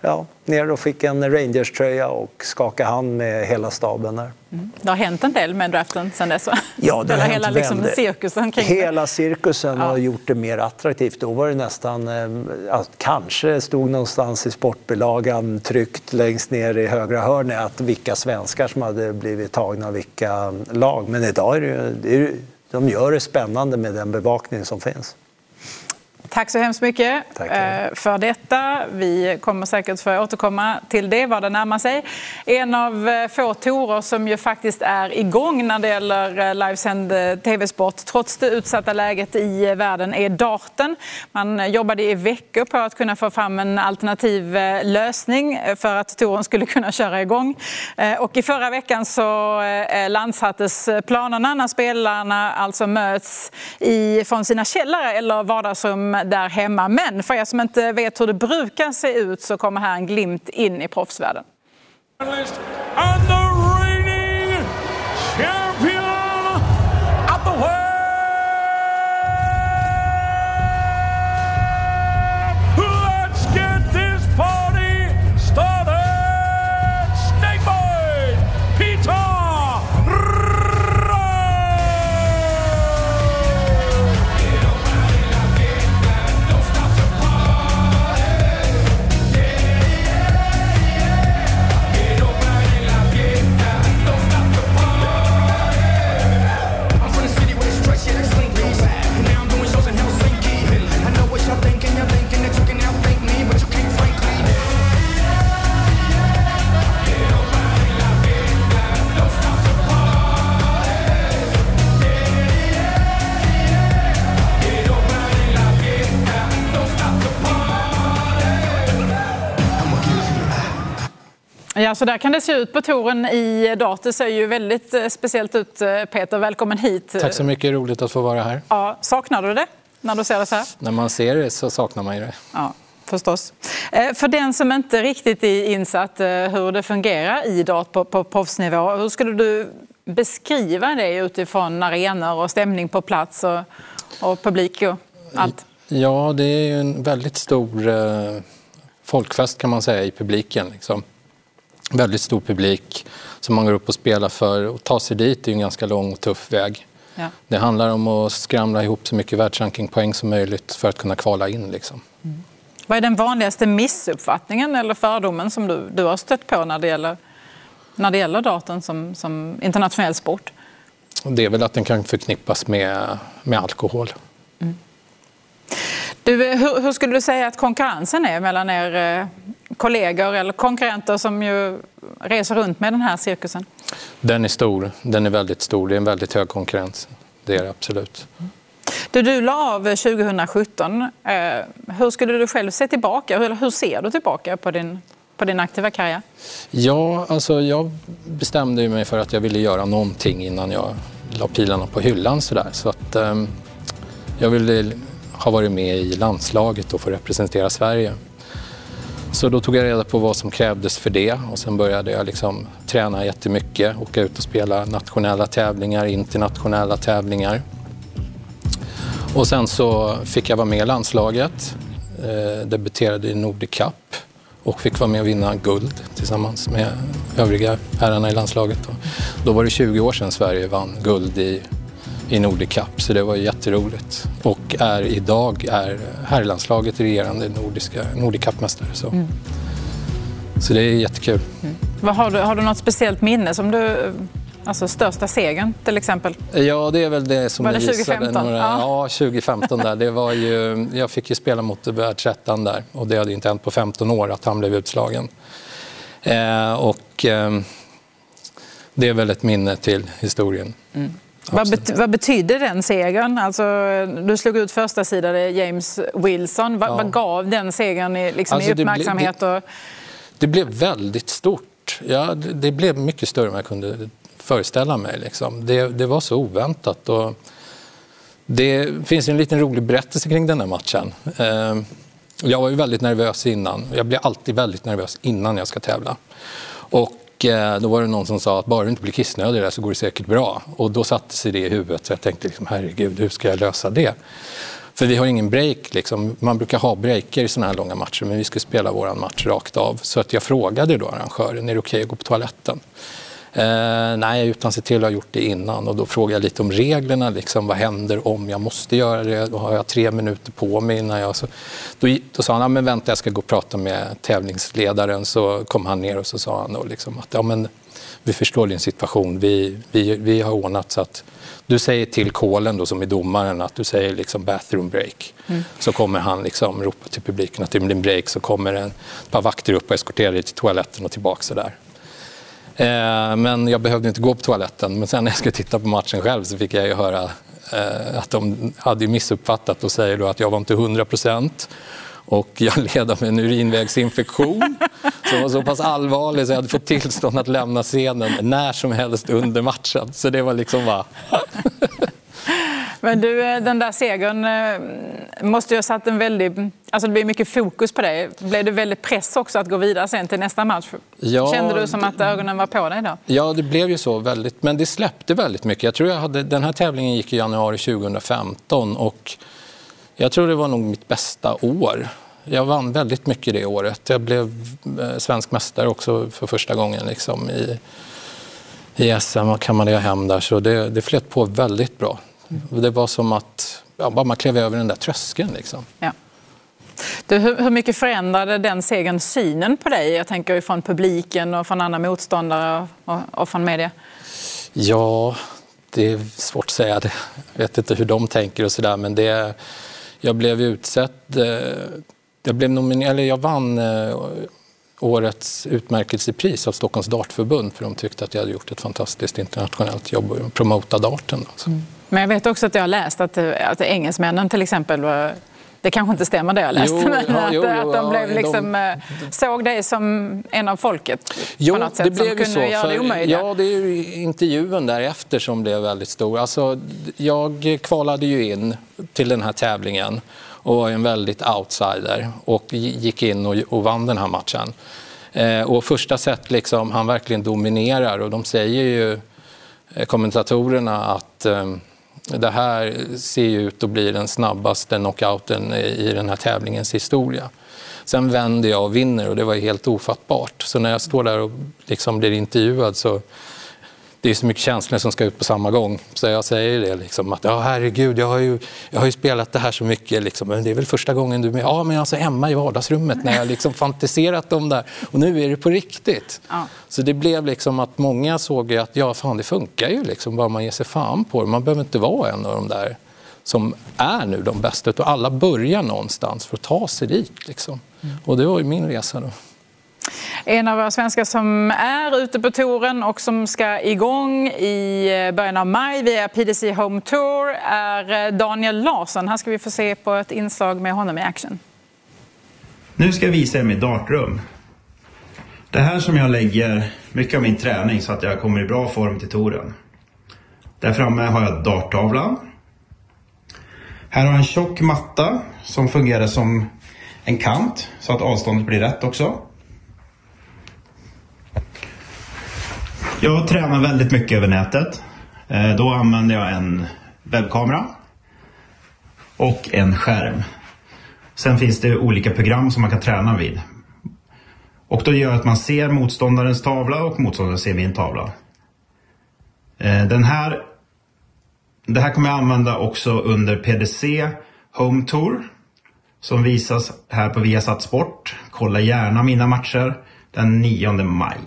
ja, ner och fick en Rangers-tröja och skaka hand med hela staben där. Mm. Det har hänt en del med draften sen dess? Ja, det har hela hänt liksom, cirkusen kring Hela cirkusen ja. har gjort det mer attraktivt. Då var det nästan, eh, kanske stod någonstans i sportbilagan tryckt längst ner i högra hörnet att vilka svenskar som hade blivit tagna av vilka lag. Men idag är det, det är, de gör det spännande med den bevakning som finns. Tack så hemskt mycket. Eh, för detta. Vi kommer säkert få återkomma till det vad det närmar sig. En av eh, få torer som ju faktiskt är igång när det gäller eh, livesänd tv-sport trots det utsatta läget i världen är darten. Man jobbade i veckor på att kunna få fram en alternativ lösning för att touren skulle kunna köra igång. Och i förra veckan så landsattes planerna när spelarna alltså möts i, från sina källare eller vardagsrum där hemma. Men för er som inte vet hur det brukar se ut så kommer här en glimt in i proffsvärlden. Ja, så där kan det se ut på touren i dag. Det ser ju väldigt eh, speciellt ut. Eh, Peter, välkommen hit. Tack så mycket, roligt att få vara här. Ja, saknar du det när du ser det så här? När man ser det så saknar man ju det. Ja, förstås. Eh, för den som inte riktigt är insatt hur det fungerar i idrott på, på proffsnivå, hur skulle du beskriva det utifrån arenor och stämning på plats och, och publik och allt? Ja, det är en väldigt stor eh, folkfest kan man säga i publiken. Liksom. Väldigt stor publik som man går upp och spelar för. Och ta sig dit är en ganska lång och tuff väg. Ja. Det handlar om att skramla ihop så mycket världsrankingpoäng som möjligt för att kunna kvala in. Liksom. Mm. Vad är den vanligaste missuppfattningen eller fördomen som du, du har stött på när det gäller, när det gäller datorn som, som internationell sport? Det är väl att den kan förknippas med, med alkohol. Mm. Du, hur, hur, skulle du säga att konkurrensen är mellan er eh, kollegor eller konkurrenter som ju reser runt med den här cirkusen? Den är stor. Den är väldigt stor. Det är en väldigt hög konkurrens. Det är det absolut. Du, du la av 2017. Eh, hur skulle du själv se tillbaka? Hur, hur ser du tillbaka på din, på din aktiva karriär? Ja, alltså jag bestämde mig för att jag ville göra någonting innan jag la pilarna på hyllan. Sådär. Så att, um, jag ville har varit med i landslaget och får representera Sverige. Så då tog jag reda på vad som krävdes för det och sen började jag liksom träna jättemycket, åka ut och spela nationella tävlingar, internationella tävlingar. Och sen så fick jag vara med i landslaget, eh, debuterade i Nordic Cup och fick vara med och vinna guld tillsammans med övriga herrarna i landslaget. Då var det 20 år sedan Sverige vann guld i i Nordic Cup, så det var jätteroligt. Och är idag är herrlandslaget regerande nordiska Cup-mästare. Så. Mm. så det är jättekul. Mm. Vad har, du, har du något speciellt minne som du Alltså största segern till exempel? Ja, det är väl det som var det 2015? Några, ja. ja, 2015 där. Det var ju, jag fick ju spela mot världsettan där och det hade inte hänt på 15 år att han blev utslagen. Eh, och eh, det är väl ett minne till historien. Mm. Vad, bet vad betyder den segern? Alltså, du slog ut första sidan James Wilson. Va ja. Vad gav den segern i, liksom, alltså, i uppmärksamhet? Det, det, det, blev väldigt stort. Ja, det, det, blev mycket större än jag kunde föreställa mig. Liksom. Det, det var så oväntat. Och det finns en liten rolig berättelse kring den här matchen. Eh, jag var ju väldigt nervös innan. Jag blir alltid väldigt nervös innan jag ska tävla. Och Eh, då var det någon som sa att bara du inte blir kissnödig där så går det säkert bra. Och då satte sig det i huvudet så jag tänkte liksom, herregud, hur ska jag lösa det? För vi har ingen break. Liksom. Man brukar ha breaker i sådana här långa matcher men vi skulle spela vår match rakt av. Så att jag frågade då arrangören, är det okej okay att gå på toaletten? Eh, nej, utan se till att ha gjort det innan. Och då frågade jag lite om reglerna. Liksom, vad händer om jag måste göra det? Då har jag tre minuter på mig innan jag... Så, då, då sa han, men vänta jag ska gå och prata med tävlingsledaren. Så kom han ner och så sa han då liksom att ja, men, vi förstår din situation. Vi, vi, vi har ordnat så att du säger till Kolen då, som är domaren att du säger liksom bathroom break. Mm. Så kommer han liksom ropa till publiken att det blir en break så kommer en par vakter upp och eskorterar dig till toaletten och tillbaka så där. Eh, men jag behövde inte gå på toaletten. Men sen när jag skulle titta på matchen själv så fick jag ju höra eh, att de hade missuppfattat och säger då att jag var inte 100 procent. Och jag led av en urinvägsinfektion som var så pass allvarlig så jag hade fått tillstånd att lämna scenen när som helst under matchen. Så det var liksom bara... Men du, eh, den där segern eh, måste ju ha satt en väldig... Alltså det blir mycket fokus på dig. Blev det väldigt press också att gå vidare sen till nästa match? Ja, Kände du som att ögonen var på dig då? Ja, det blev ju så väldigt. Men det släppte väldigt mycket. Jag tror jag hade, den här tävlingen gick i januari 2015 och jag tror det var nog mitt bästa år. Jag vann väldigt mycket det året. Jag blev eh, svensk mästare också för första gången liksom, i, i SM och kammade jag hem där. Så det, det flöt på väldigt bra. Det var som att ja, bara man klev över den där tröskeln. Liksom. Ja. Du, hur, hur, mycket förändrade den segern synen på dig? Jag tänker från publiken och från andra motståndare och, och från media. Ja, det är svårt att säga. Jag vet inte hur de tänker och sådär. Men det, jag blev utsedd. Eh, jag, blev nominerad, eller jag vann eh, årets utmärkelsepris av Stockholms dartförbund för de tyckte att jag hade gjort ett fantastiskt internationellt jobb och promota darten. Alltså. Mm. Men jag vet också att jag har läst att, att engelsmännen till exempel var Det kanske inte stämmer det jag läste, Jo, (laughs) men ja, att, jo, att de blev de- liksom, eh, såg dig som en av folket Jo, på något sätt det blev som kunde så. göra det omöjliga. ja, det är ju intervjun därefter som blev väldigt stor. Alltså, jag kvalade ju in till den här tävlingen och var en väldigt outsider och gick in och, och vann den här matchen. Eh, och första set, liksom, han verkligen dominerar och de säger ju, eh, kommentatorerna, att eh, det här ser ju ut att bli den snabbaste knockouten i den här tävlingens historia. Sen vänder jag och vinner och det var ju helt ofattbart. Så när jag står där och liksom blir intervjuad så det är så mycket känslor som ska ut på samma gång. Så jag säger det liksom att ja herregud, jag har ju, jag har ju spelat det här så mycket liksom, men det är väl första gången du är med? Ja, men alltså Emma i vardagsrummet när jag liksom (laughs) fantiserat om det här och nu är det på riktigt. Ja. Så det blev liksom att många såg att ja, fan det funkar ju liksom bara man ger sig fan på det. Man behöver inte vara en av de där som är nu de bästa, utan alla börjar någonstans för att ta sig dit. Liksom. Och det var ju min resa då. En av våra svenskar som är ute på touren och som ska igång i eh, början av maj via PDC Home Tour är eh, Daniel Larsson. Här ska vi få se på ett inslag med honom i action. Nu ska jag visa er mitt dartrum. Det här som jag lägger mycket av min träning så att jag kommer i bra form till touren. Där framme har jag darttavlan. Här har jag en tjock matta som fungerar som en kant så att avståndet blir rätt också. Jag tränar väldigt mycket över nätet. Eh, då använder jag en webbkamera och en skärm. Sen finns det olika program som man kan träna vid. Och då gör att man ser motståndarens tavla och motståndaren ser min tavla. Eh, den här, det här kommer jag använda också under PDC Home Tour. Som visas här på Viasat Sport. Kolla gärna mina matcher den 9 maj.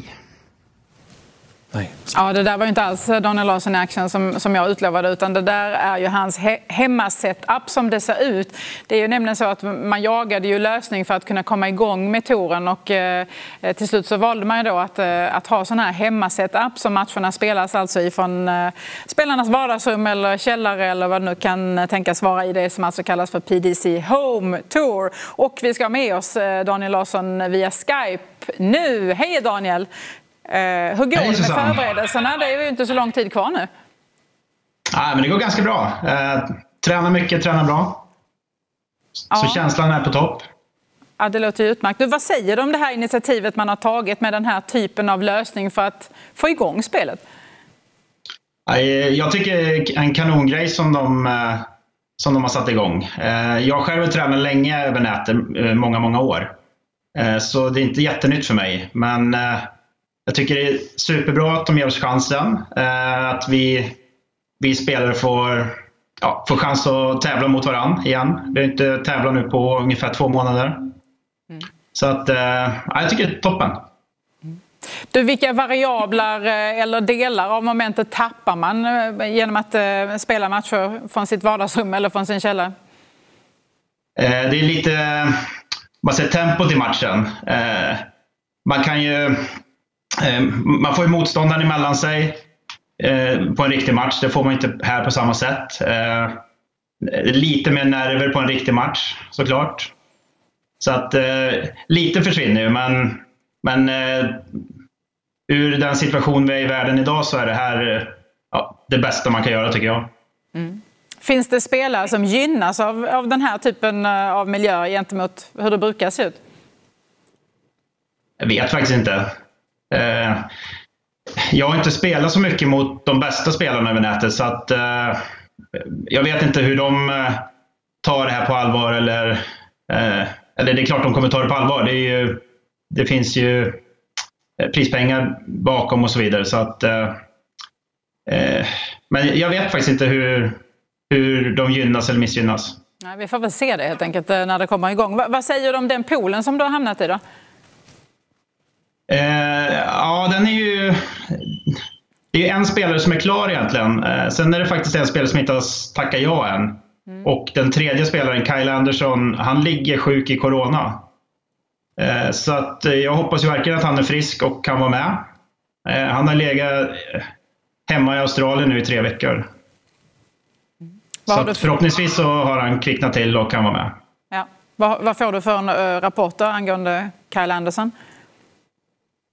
Ja, det där var ju inte alls Daniel Larsson i action som, som jag utlovade utan det där är ju hans he hemmasetup som det ser ut. Det är ju nämligen så att man jagade ju lösning för att kunna komma igång med touren och eh, till slut så valde man ju då att, eh, att ha sån här hemmasetup som matcherna spelas alltså ifrån eh, spelarnas vardagsrum eller källare eller vad det nu kan tänkas vara i det som alltså kallas för PDC Home Tour. Och vi ska ha med oss eh, Daniel Larsson via Skype nu. Hej Daniel! Eh, hur går det med förberedelserna? Det är ju inte så lång tid kvar nu. Ah, men det går ganska bra. Eh, tränar mycket, tränar bra. Så Ja. känslan är på topp. Ja, det låter utmärkt. Du, vad säger du om det här initiativet man har tagit med den här typen av lösning för att få igång spelet? Eh, Jag tycker en kanongrej som de, eh, som de har satt igång. Eh, Jag själv har tränat länge över nätet, många, många år. Så det är inte jättenytt för mig. Men jag tycker det är superbra att de ger oss chansen. eh, Att vi, vi spelare får, ja, får chans att tävla mot varandra igen. Vi har inte tävlat nu på ungefär två månader. Så att, eh, ja, jag tycker det är toppen. Du, vilka variabler eh, eller delar av momentet tappar man genom att spela matcher från sitt vardagsrum eller från sin källare? Det är lite man säger, tempot i matchen. Man kan ju... eh, Man får ju motståndaren emellan sig eh, på en riktig match. Det får man inte här på samma sätt. Eh, Lite mer nerver på en riktig match såklart. Så att lite försvinner ju men, men ur den situation vi är i världen idag så är det här ja, det bästa man kan göra tycker jag. Finns det spelare som gynnas av, av den här typen av miljö gentemot hur det brukar se ut? Jag vet faktiskt inte. Eh, jag har inte spelat så mycket mot de bästa spelarna över nätet så att eh, jag vet inte hur de eh, tar det här på allvar eller, eh, eller det är klart de kommer ta det på allvar. Det, är ju, det finns ju eh, prispengar bakom och så vidare så att eh, eh, men jag vet faktiskt inte hur, hur de gynnas eller missgynnas. Nej, vi får väl se det helt enkelt eh, när det kommer igång. Vad säger du om den poolen som du har hamnat i då? Eh, ja, den är ju... Det är en spelare som är klar egentligen. Eh, sen är det faktiskt en spelare som inte har tackat ja än. Och den tredje spelaren, Kyle Anderson, han ligger sjuk i Corona. Eh, så att eh, jag hoppas ju verkligen att han är frisk och kan vara med. Eh, han har legat eh, hemma i Australien nu i tre veckor. Vad Så förhoppningsvis så har han kvicknat till och kan vara med. Ja. Vad, vad får du för uh, rapporter angående Kyle Anderson?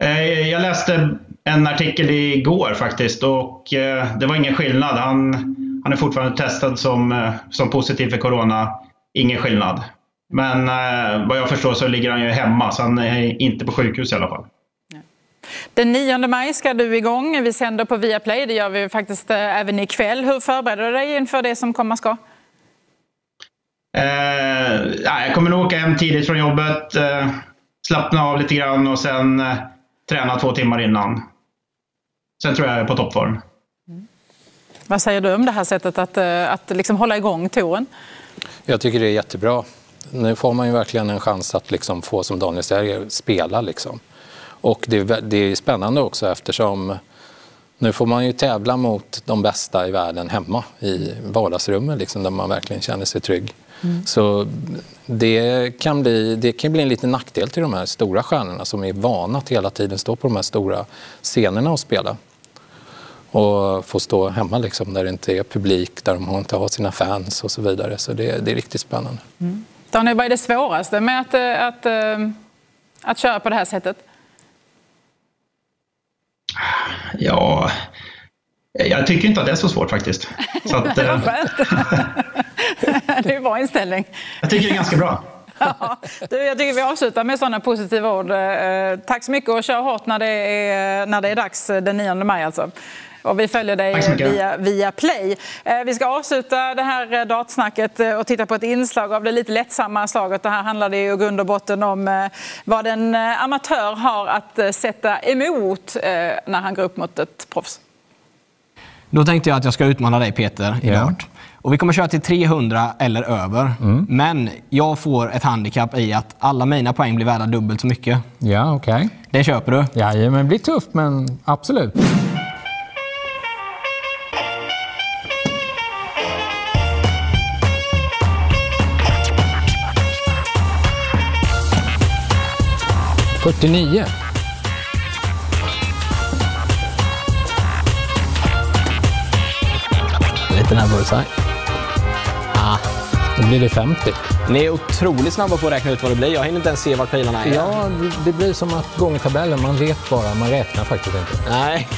Eh, jag läste en artikel igår faktiskt och eh, det var ingen skillnad. Han, han är fortfarande testad som, eh, som positiv för corona. Ingen skillnad. Men vad jag förstår så ligger han ju hemma så han är inte på sjukhus i alla fall. Den 9 maj ska du igång. Vi sänder på Viaplay. Det gör vi faktiskt även ikväll. Hur förbereder du dig inför det som komma ska? Eh, jag kommer nog åka hem tidigt från jobbet, eh, slappna av lite grann och sen träna två timmar innan. Sen tror jag jag är på toppform. Mm. Vad säger du om det här sättet att, eh, att liksom hålla igång touren? Jag tycker det är jättebra. Nu får man ju verkligen en chans att liksom få, som Daniel säger, spela. Liksom. Och det, det är spännande också eftersom nu får man ju tävla mot de bästa i världen hemma i vardagsrummet liksom, där man verkligen känner sig trygg. Mm. Så det kan, bli, det kan bli en liten nackdel till de här stora stjärnorna som är vana att hela tiden stå på de här stora scenerna och spela. Och få stå hemma liksom, där det inte är publik, där de inte har sina fans och så vidare. Så det, det är riktigt spännande. Mm. Daniel, vad är det svåraste med att, eh, att, att, eh, att köra på det här sättet? Ja, jag tycker inte att det är så svårt faktiskt. Så att, (laughs) det var eh, skönt. (laughs) det är en bra inställning. Jag tycker det är ganska bra. (laughs) Ja, jag tycker vi avslutar med sådana positiva ord. Eh, tack så mycket och kör hårt när det är, när det är dags den 9 maj alltså. Och vi följer dig via, via Play. Eh, vi ska avsluta det här datsnacket och titta på ett inslag av det lite lättsamma slaget. Det här handlar i grund och botten om vad en amatör har att sätta emot när han går upp mot ett proffs. Då tänkte jag att jag ska utmana dig Peter i ja. Och vi kommer köra till 300 eller över. Mm. Men jag får ett handikapp i att alla mina poäng blir värda dubbelt så mycket. Ja, okej. Okay. Det köper du? Ja, men det blir tufft, men absolut. Fyrtionio. Lite nervös Ah, då blir det 50. Ni är otroligt snabba på att räkna ut vad det blir. Jag hinner inte ens se var pilarna är. Ja, det blir som att gånger tabellen. Man vet bara, man räknar faktiskt inte. Nej.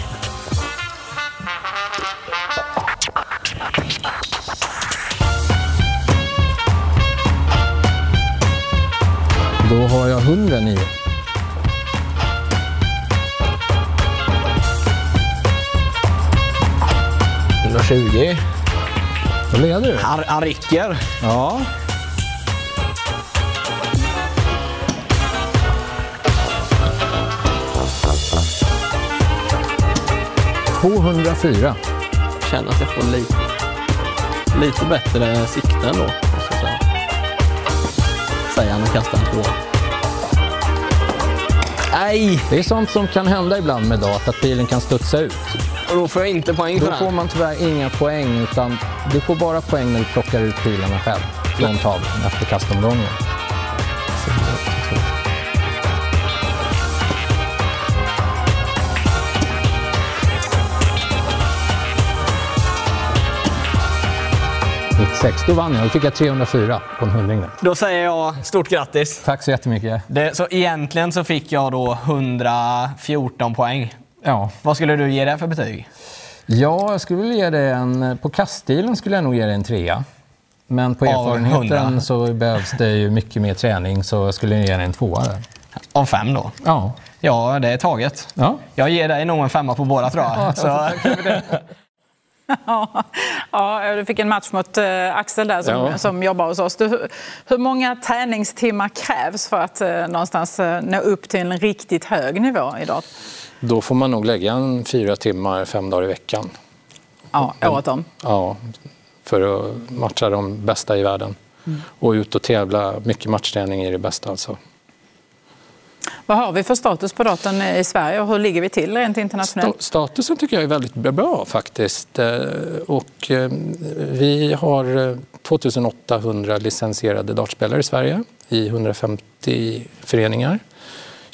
Då har jag 109. 120. Då leder du. Han, han rycker. Ja. ...204. Känner att jag får lite, lite bättre sikte ändå. Säger han och kastar en tvåa. Nej! Det är sånt som kan hända ibland med data, att bilen kan studsa ut. Och då får jag inte poäng för Då får man tyvärr inga poäng, utan du får bara poäng när du plockar ut pilarna själv från tavlan efter kastomgången. Då vann jag. Då fick jag 304 på en hundring. Då säger jag stort grattis. Tack så jättemycket. Det, så egentligen så fick jag då 114 poäng. Ja. Vad skulle du ge det för betyg? Ja, jag skulle vilja ge det en... På kaststilen skulle jag nog ge det en trea. Men på erfarenheten så behövs det ju mycket mer träning så jag skulle ge det en tvåa där. Av fem då? Ja. Ja, det är taget. Ja. Jag ger dig nog en femma på båda tror jag. Ja, så. (laughs) ja, du fick en match mot uh, Axel där som, ja. som jobbar hos oss. Du, hur många träningstimmar krävs för att uh, någonstans uh, nå upp till en riktigt hög nivå idag? Då får man nog lägga en fyra timmar fem dagar i veckan. Ja, året om? Ja, för att matcha de bästa i världen. Mm. Och ut och tävla. Mycket matchträning är det bästa alltså. Vad har vi för status på datorn i Sverige och hur ligger vi till rent internationellt? Statusen tycker jag är väldigt bra faktiskt. Eh, och eh, vi har 2800 eh, licensierade dartspelare i Sverige i 150 föreningar.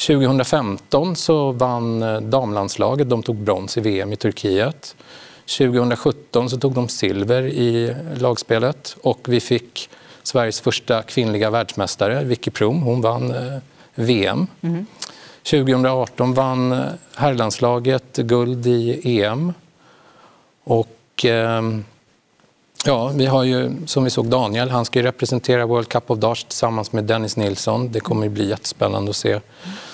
2015 så vann eh, damlandslaget, de tog brons i VM i Turkiet. 2017 så tog de silver i lagspelet och vi fick Sveriges första kvinnliga världsmästare, Vicky Prom. Hon vann eh, VM. Mm. 2018 vann eh, herrlandslaget guld i EM. Och eh, ja, vi har ju, som vi såg Daniel, han ska ju representera World Cup of Darts tillsammans med Dennis Nilsson. Det kommer bli jättespännande att se.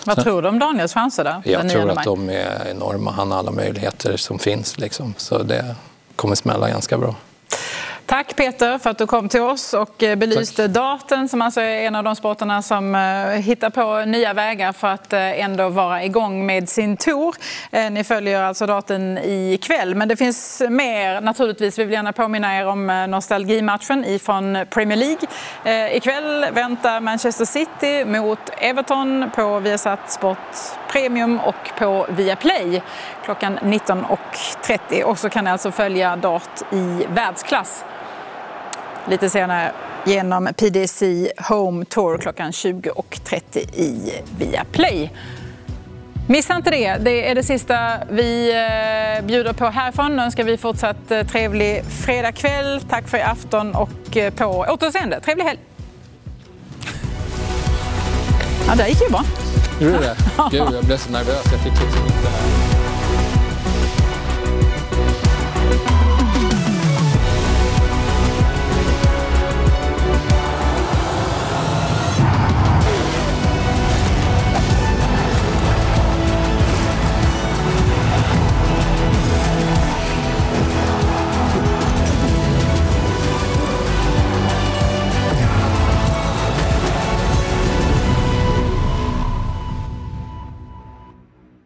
Vad tror du om Daniels chanser där? Jag tror att de är enorma. Han har alla möjligheter som finns. Liksom. Så det kommer smälla ganska bra. Tack Peter för att du kom till oss och eh, belyste Tack. darten som alltså är en av de sporterna som eh, hittar på nya vägar för att eh, ändå vara igång med sin tour. Ni följer alltså darten ikväll men det finns mer naturligtvis. Vi vill gärna påminna er om nostalgimatchen ifrån Premier League. Ikväll väntar Manchester City mot Everton på Viasat Sport Premium och på Viaplay klockan 19.30. Och så kan ni alltså följa dart i världsklass lite senare genom PDC Home Tour klockan 20.30 i Viaplay. Missa inte det. Det är det sista vi eh, bjuder på härifrån. Nu önskar vi fortsatt eh, trevlig fredagkväll. Tack för i afton och eh, på återseende. Trevlig helg! Ja, det gick ju bra. Gjorde det? (laughs) Gud, jag blev så nervös. Jag fick liksom inte...